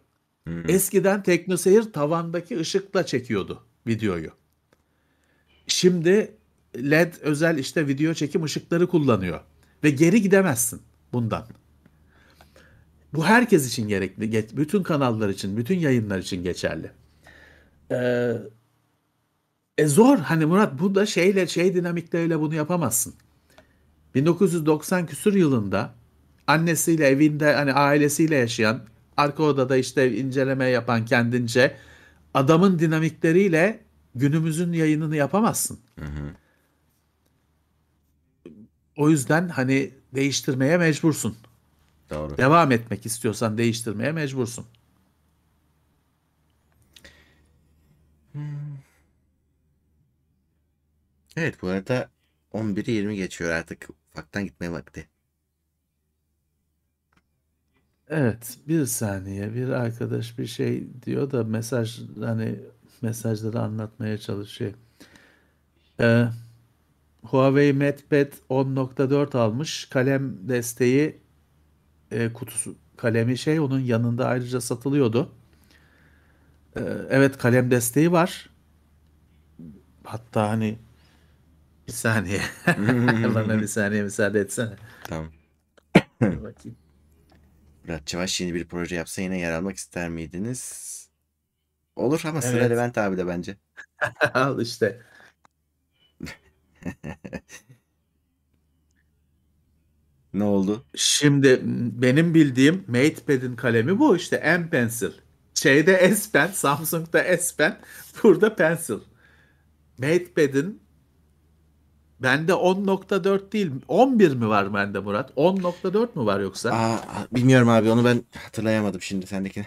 Eskiden TeknoSeyir tavandaki ışıkla çekiyordu videoyu. Şimdi LED özel işte video çekim ışıkları kullanıyor. Ve geri gidemezsin bundan. Bu herkes için gerekli. Ge- Bütün kanallar için, bütün yayınlar için geçerli. Ee, e zor. Hani Murat bu da şeyle şey dinamikleriyle bunu yapamazsın. 1990 küsur yılında annesiyle evinde hani ailesiyle yaşayan arka odada işte inceleme yapan kendince adamın dinamikleriyle günümüzün yayınını yapamazsın. O yüzden hani değiştirmeye mecbursun. Doğru. Devam etmek istiyorsan değiştirmeye mecbursun. Evet bu arada 11'i 20 geçiyor artık ufaktan gitmeye vakti. Evet, bir saniye. Bir arkadaş bir şey diyor da mesaj hani mesajları anlatmaya çalışıyor. Ee, Huawei MatePad 10.4 almış. Kalem desteği e, kutusu kalemi şey onun yanında ayrıca satılıyordu. Ee, evet kalem desteği var. Hatta hani bir saniye. Bana bir saniye müsaade etsene. Tamam. Bakayım. Murat Çavaş yeni bir proje yapsa yine yer almak ister miydiniz? Olur ama sıra Evet. Levent abi de bence. Al işte. Ne oldu? Şimdi benim bildiğim MatePad'in kalemi bu işte M Pencil. Şeyde S Pen, Samsung'da S Pen, burada Pencil. MatePad'in bende 10.4 değil, 11 mi var bende Murat? 10.4 mu var yoksa? Aa, bilmiyorum abi onu ben hatırlayamadım şimdi sendekini.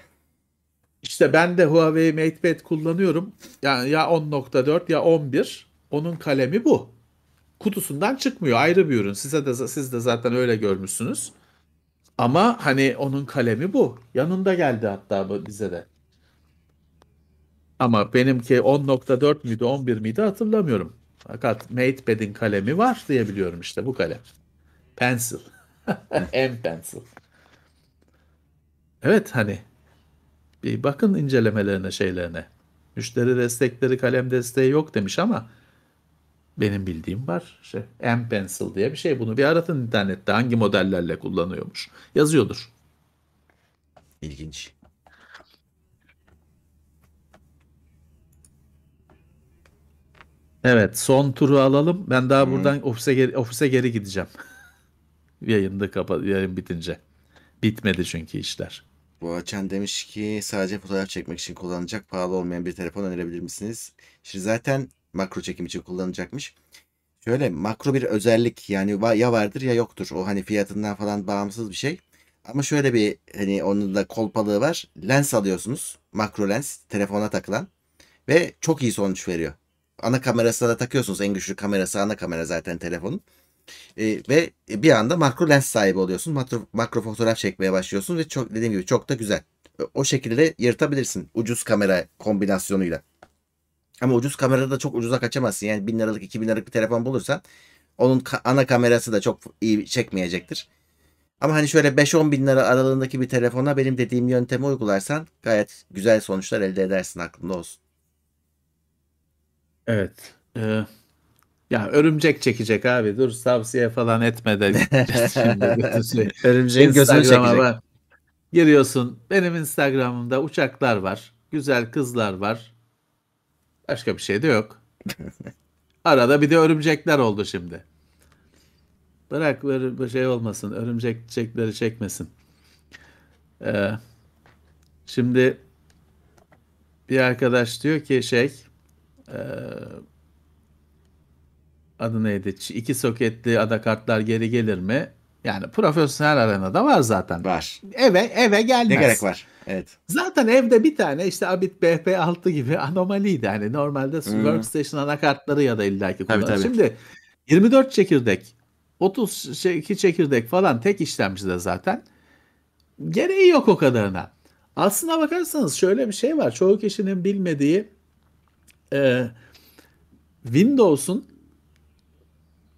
İşte ben de Huawei MatePad kullanıyorum. Yani ya 10.4 ya 11. Onun kalemi bu. Kutusundan çıkmıyor. Ayrı bir ürün. Size de siz de zaten öyle görmüşsünüz. Ama hani onun kalemi bu. Yanında geldi hatta bu bize de. Ama benimki 10.4 müydü 11 miydi hatırlamıyorum. Fakat MatePad'in kalemi var diye biliyorum işte bu kalem. Pencil. M Pencil. Evet hani bir bakın incelemelerine şeylerine. Müşteri destekleri kalem desteği yok demiş ama benim bildiğim var. Şey, M Pencil diye bir şey. Bunu bir aratın internette hangi modellerle kullanıyormuş. Yazıyordur. İlginç. Evet, son turu alalım. Ben daha buradan ofise geri, ofise geri gideceğim. Yayında kapat yayın bitince. Bitmedi çünkü işler. Bu açan demiş ki sadece fotoğraf çekmek için kullanılacak pahalı olmayan bir telefon önerebilir misiniz? Şimdi zaten makro çekim için kullanılacakmış. Şöyle makro bir özellik yani ya vardır ya yoktur. O hani fiyatından falan bağımsız bir şey. Ama şöyle bir hani onun da kolpalığı var. Lens alıyorsunuz. Makro lens telefona takılan ve çok iyi sonuç veriyor. Ana kamerasına da takıyorsunuz. En güçlü kamerası ana kamera zaten telefonun. Ee, ve bir anda makro lens sahibi oluyorsun. Makro, makro fotoğraf çekmeye başlıyorsun ve çok dediğim gibi çok da güzel. O şekilde yırtabilirsin ucuz kamera kombinasyonuyla. Ama ucuz kamerada da çok ucuza kaçamazsın. Yani 1000 liralık 2000 liralık bir telefon bulursan onun ka- ana kamerası da çok iyi çekmeyecektir. Ama hani şöyle 5-10 bin lira aralığındaki bir telefona benim dediğim yöntemi uygularsan gayet güzel sonuçlar elde edersin aklında olsun. Evet. Ee, ya örümcek çekecek abi. Dur tavsiye falan etme de. Şimdi bütün şey- Örümceğin gözünü çekecek. bak. Giriyorsun. Benim Instagram'ımda uçaklar var. Güzel kızlar var. Başka bir şey de yok. Arada bir de örümcekler oldu şimdi. Bırak bir şey olmasın. Örümcek çiçekleri çekmesin. Ee, şimdi bir arkadaş diyor ki şey e, adı neydi? İki soketli adakartlar geri gelir mi? Yani profesyonel arenada var zaten. Var. Eve eve gelmez. Ne gerek var? Evet. Zaten evde bir tane işte Abit BP6 gibi anomaliydi. Yani normalde Hmm. workstation anakartları ya da illaki tabii. Şimdi 24 çekirdek, 32 çekirdek falan tek işlemcide zaten. Gereği yok o kadarına. Aslına bakarsanız şöyle bir şey var. Çoğu kişinin bilmediği e, Windows'un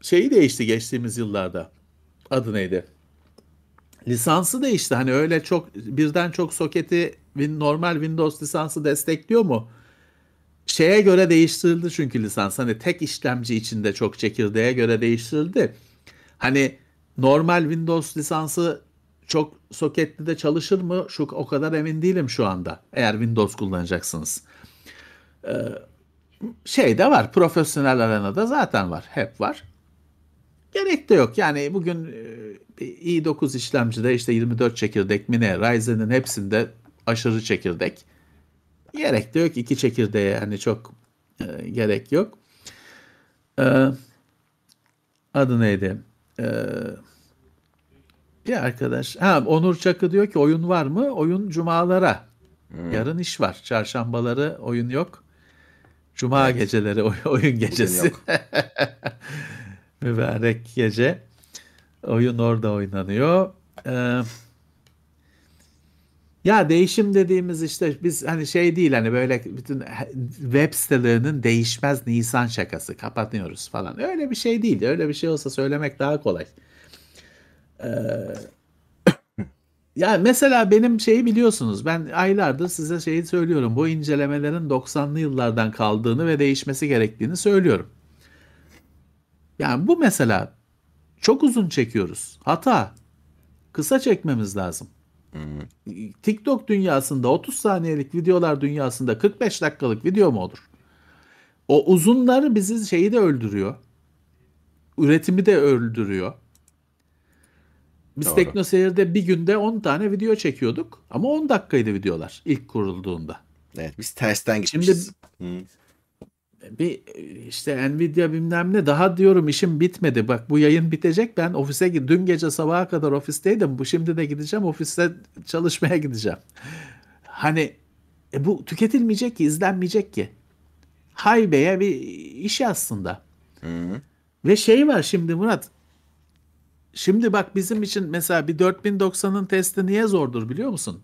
şeyi değişti geçtiğimiz yıllarda. Adı neydi? Lisansı değişti. Hani öyle çok birden çok soketi normal Windows lisansı destekliyor mu? Şeye göre değiştirildi çünkü lisans. Hani tek işlemci içinde çok çekirdeğe göre değiştirildi. Hani normal Windows lisansı çok soketli de çalışır mı? Şu o kadar emin değilim şu anda. Eğer Windows kullanacaksınız. Ee, şey de var. Profesyonel arenada zaten var. Hep var. Gerek de yok. Yani bugün e, bir i9 işlemcide işte 24 çekirdek mi ne? Ryzen'in hepsinde aşırı çekirdek. Gerek de yok. iki çekirdeğe hani çok e, gerek yok. Ee, adı neydi? Ee, bir arkadaş. Ha, Onur Çakı diyor ki oyun var mı? Oyun cumalara. Yarın iş var. Çarşambaları oyun yok. Cuma geceleri oy- oyun gecesi. yok. Mübarek gece. Oyun orada oynanıyor. Ee, ya değişim dediğimiz işte biz hani şey değil hani böyle bütün web sitelerinin değişmez Nisan şakası kapatıyoruz falan. Öyle bir şey değil. Öyle bir şey olsa söylemek daha kolay. Ee, ya mesela benim şeyi biliyorsunuz. Ben aylardır size şeyi söylüyorum. Bu incelemelerin 90'lı yıllardan kaldığını ve değişmesi gerektiğini söylüyorum. Yani bu mesela çok uzun çekiyoruz. Hata. Kısa çekmemiz lazım. TikTok dünyasında 30 saniyelik videolar dünyasında 45 dakikalık video mu olur? O uzunları bizi şeyi de öldürüyor. Üretimi de öldürüyor. Biz Doğru. TeknoSeyir'de bir günde 10 tane video çekiyorduk ama 10 dakikaydı videolar ilk kurulduğunda. Evet biz tersten Şimdi gitmişiz. Hı. bir işte Nvidia bilmem ne daha diyorum işim bitmedi. Bak bu yayın bitecek. Ben ofise dün gece sabaha kadar ofisteydim. Bu şimdi de gideceğim ofiste çalışmaya gideceğim. Hani e, bu tüketilmeyecek ki, izlenmeyecek ki. Haybe'ye bir iş aslında. Hı. Ve şey var şimdi Murat. Şimdi bak bizim için mesela bir 4090'ın testi niye zordur biliyor musun?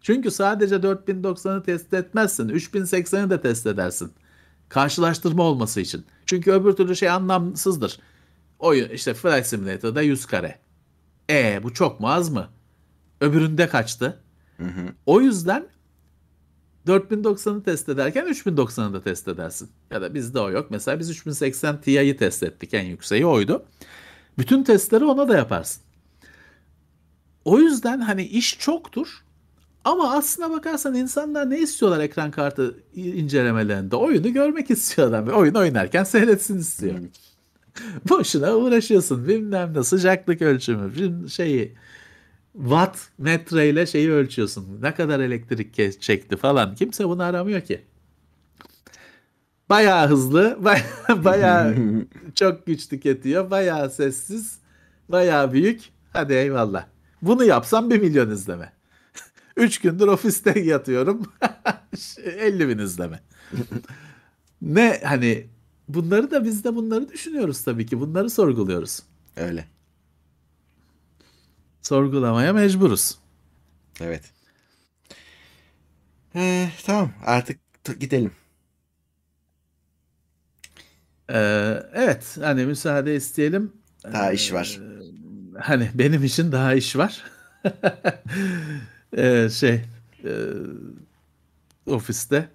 Çünkü sadece 4090'ı test etmezsin. 3080'i de test edersin. Karşılaştırma olması için. Çünkü öbür türlü şey anlamsızdır. Oyun işte Flight Simulator'da 100 kare. E bu çok mu az mı? Öbüründe kaçtı? O yüzden 4090'ı test ederken 3090'ı da test edersin. Ya da bizde o yok. Mesela biz 3080 Ti'yi test ettik. En yükseği oydu. Bütün testleri ona da yaparsın. O yüzden hani iş çoktur. Ama aslına bakarsan insanlar ne istiyorlar ekran kartı incelemelerinde? Oyunu görmek istiyor adam. Oyun oynarken seyretsin istiyor. Boşuna uğraşıyorsun. Bilmem ne sıcaklık ölçümü, şeyi watt metre ile şeyi ölçüyorsun. Ne kadar elektrik çekti falan. Kimse bunu aramıyor ki. Bayağı hızlı, bayağı, bayağı çok güç tüketiyor, bayağı sessiz, bayağı büyük. Hadi eyvallah. Bunu yapsam 1 milyon izleme. 3 gündür ofiste yatıyorum. 50 bin izleme. ne hani bunları da biz de bunları düşünüyoruz tabii ki. Bunları sorguluyoruz. Öyle. Sorgulamaya mecburuz. Evet. Ee, tamam artık gidelim. Ee, evet hani müsaade isteyelim. Daha iş var. Ee, hani benim için daha iş var. Ee, şey e, ofiste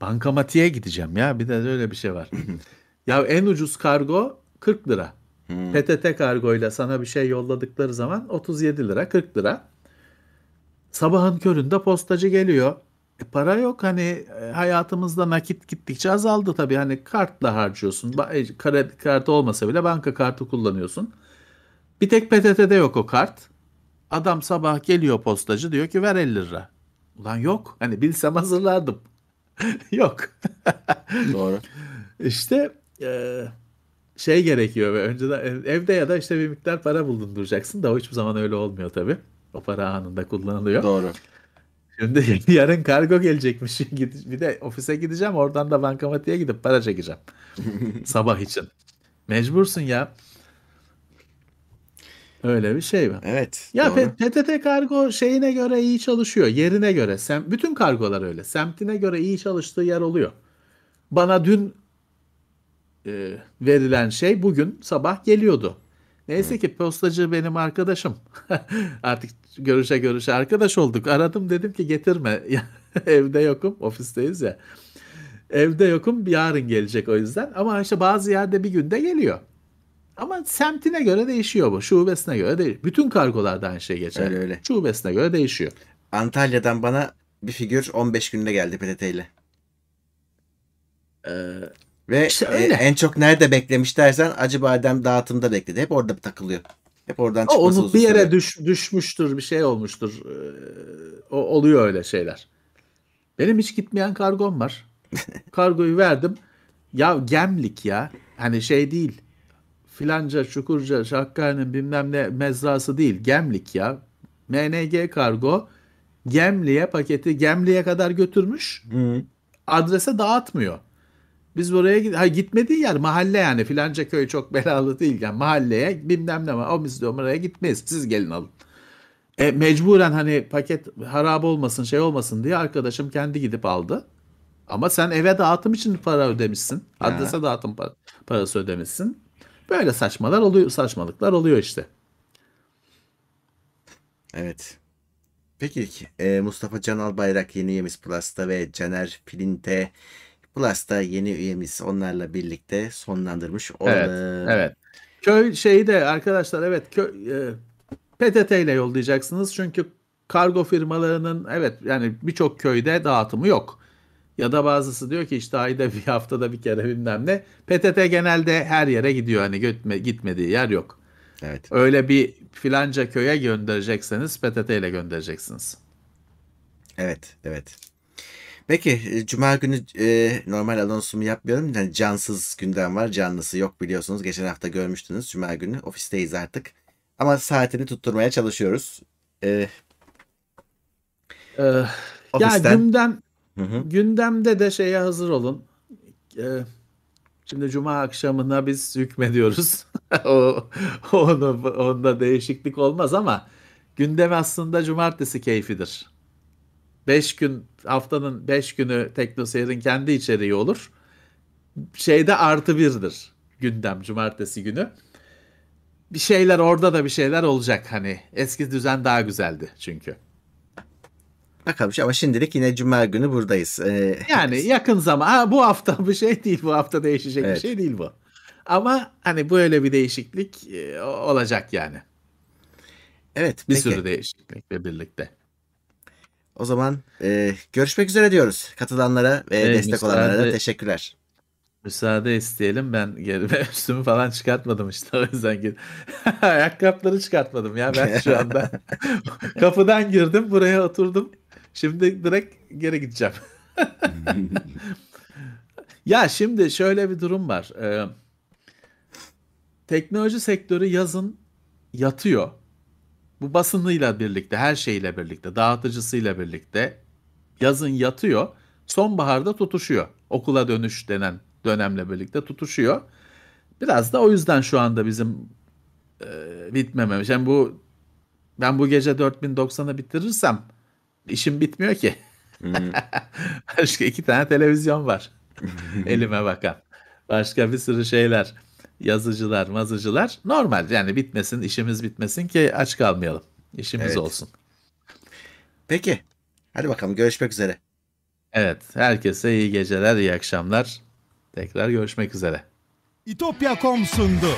bankamatiğe gideceğim ya bir de öyle bir şey var. ya en ucuz kargo 40 lira. Hmm. PTT kargoyla sana bir şey yolladıkları zaman 37 lira 40 lira. Sabahın köründe postacı geliyor. E, para yok hani e, hayatımızda nakit gittikçe azaldı tabii hani kartla harcıyorsun. E, Kredi kartı olmasa bile banka kartı kullanıyorsun. Bir tek PTT'de yok o kart. Adam sabah geliyor postacı diyor ki ver 50 lira. Ulan yok. Hani bilsem hazırlardım. yok. Doğru. İşte e, şey gerekiyor ve önceden ev- evde ya da işte bir miktar para bulunduracaksın da o hiçbir zaman öyle olmuyor tabii. O para anında kullanılıyor. Doğru. Şimdi yarın kargo gelecekmiş. Bir de ofise gideceğim. Oradan da bankamatiğe gidip para çekeceğim. Sabah için. Mecbursun ya. Öyle bir şey mi? Evet. Ya doğru. PTT kargo şeyine göre iyi çalışıyor. Yerine göre. Sem bütün kargolar öyle. Semtine göre iyi çalıştığı yer oluyor. Bana dün e, verilen şey bugün sabah geliyordu. Neyse ki postacı benim arkadaşım. Artık görüşe görüşe arkadaş olduk. Aradım dedim ki getirme. Evde yokum. Ofisteyiz ya. Evde yokum. Yarın gelecek o yüzden. Ama işte bazı yerde bir günde geliyor. Ama semtine göre değişiyor bu. Şubesine göre değil. Bütün kargolarda aynı şey geçerli. Öyle, öyle. Şubesine göre değişiyor. Antalya'dan bana bir figür 15 günde geldi PTT ile. Ee, Ve İşte e, öyle. en çok nerede beklemiş dersen Acıbadem dağıtımda bekledi. Hep orada takılıyor. Hep oradan çıkması onu uzun bir yere sürüyor. düş, düşmüştür, bir şey olmuştur. Ee, o oluyor öyle şeyler. Benim hiç gitmeyen kargom var. Kargoyu verdim. Ya gemlik ya. Hani şey değil. Filanca, Çukurca, Hakkari'nin bilmem ne mezrası değil. Gemlik ya. MNG kargo Gemli'ye paketi Gemli'ye kadar götürmüş. Hı. adrese dağıtmıyor. Biz buraya ha, gitmediği yer mahalle yani filanca köy çok belalı değil yani mahalleye bilmem ne. O biz de oraya gitmeyiz. Siz gelin alın. E, mecburen hani paket harap olmasın şey olmasın diye arkadaşım kendi gidip aldı. Ama sen eve dağıtım için para ödemişsin. Adrese dağıtım pa- parası ödemişsin. Böyle saçmalar oluyor, saçmalıklar oluyor işte. Evet. Peki e, Mustafa Can Albayrak yeni üyemiz Plus'ta ve Caner Pilinte Plus'ta yeni üyemiz onlarla birlikte sonlandırmış Evet, olalım. Evet. Köy şeyi de arkadaşlar evet köy, e, PTT ile yollayacaksınız çünkü kargo firmalarının evet yani birçok köyde dağıtımı yok. Ya da bazısı diyor ki işte ayda bir haftada bir kere bilmem ne. PTT genelde her yere gidiyor hani gitme, gitmediği yer yok. Evet. Öyle bir filanca köye gönderecekseniz PTT ile göndereceksiniz. Evet, evet. Peki e, Cuma günü e, normal anonsumu yapmıyorum. Yani cansız gündem var. Canlısı yok biliyorsunuz. Geçen hafta görmüştünüz. Cuma günü ofisteyiz artık. Ama saatini tutturmaya çalışıyoruz. E, Ee, ya ofisten. gündem Hı. Gündemde de şeye hazır olun. Ee, şimdi Cuma akşamına biz hükmediyoruz. o, onu, onda değişiklik olmaz ama gündem aslında cumartesi keyfidir. 5 gün haftanın 5 günü TeknoSeyir'in kendi içeriği olur. Şeyde artı birdir gündem cumartesi günü. Bir şeyler orada da bir şeyler olacak hani. Eski düzen daha güzeldi çünkü. Bakalım ama şimdilik yine Cuma günü buradayız. E, Yani yakın zaman. Ha, bu hafta bir şey değil. Bu hafta değişecek Evet. bir şey değil bu. Ama hani böyle bir değişiklik e, olacak yani. evet. Bir Peki. sürü değişiklikle birlikte. O zaman e, görüşmek üzere diyoruz. Katılanlara ve Evet, destek olanlara da müsaade- teşekkürler. Müsaade isteyelim. Ben gerime üstümü falan çıkartmadım işte. O yüzden ayakkabıları çıkartmadım ya ben şu anda. Kapıdan girdim buraya oturdum. Şimdi direkt geri gideceğim. Ya şimdi şöyle bir durum var. Ee, teknoloji sektörü yazın yatıyor. Bu basınıyla birlikte, her şeyle birlikte, dağıtıcısıyla birlikte yazın yatıyor. Sonbaharda tutuşuyor. Okula dönüş denen dönemle birlikte tutuşuyor. Biraz da o yüzden şu anda bizim e, bitmememiş. Yani bu ben bu gece 4090'ı bitirirsem işim bitmiyor ki. Başka iki tane televizyon var. Elime bakan. Başka bir sürü şeyler. Yazıcılar, mazıcılar. Normal yani bitmesin, işimiz bitmesin ki aç kalmayalım. İşimiz Evet. olsun. Peki. Hadi bakalım görüşmek üzere. Evet, herkese iyi geceler, iyi akşamlar. Tekrar görüşmek üzere. İtopya.com sundu.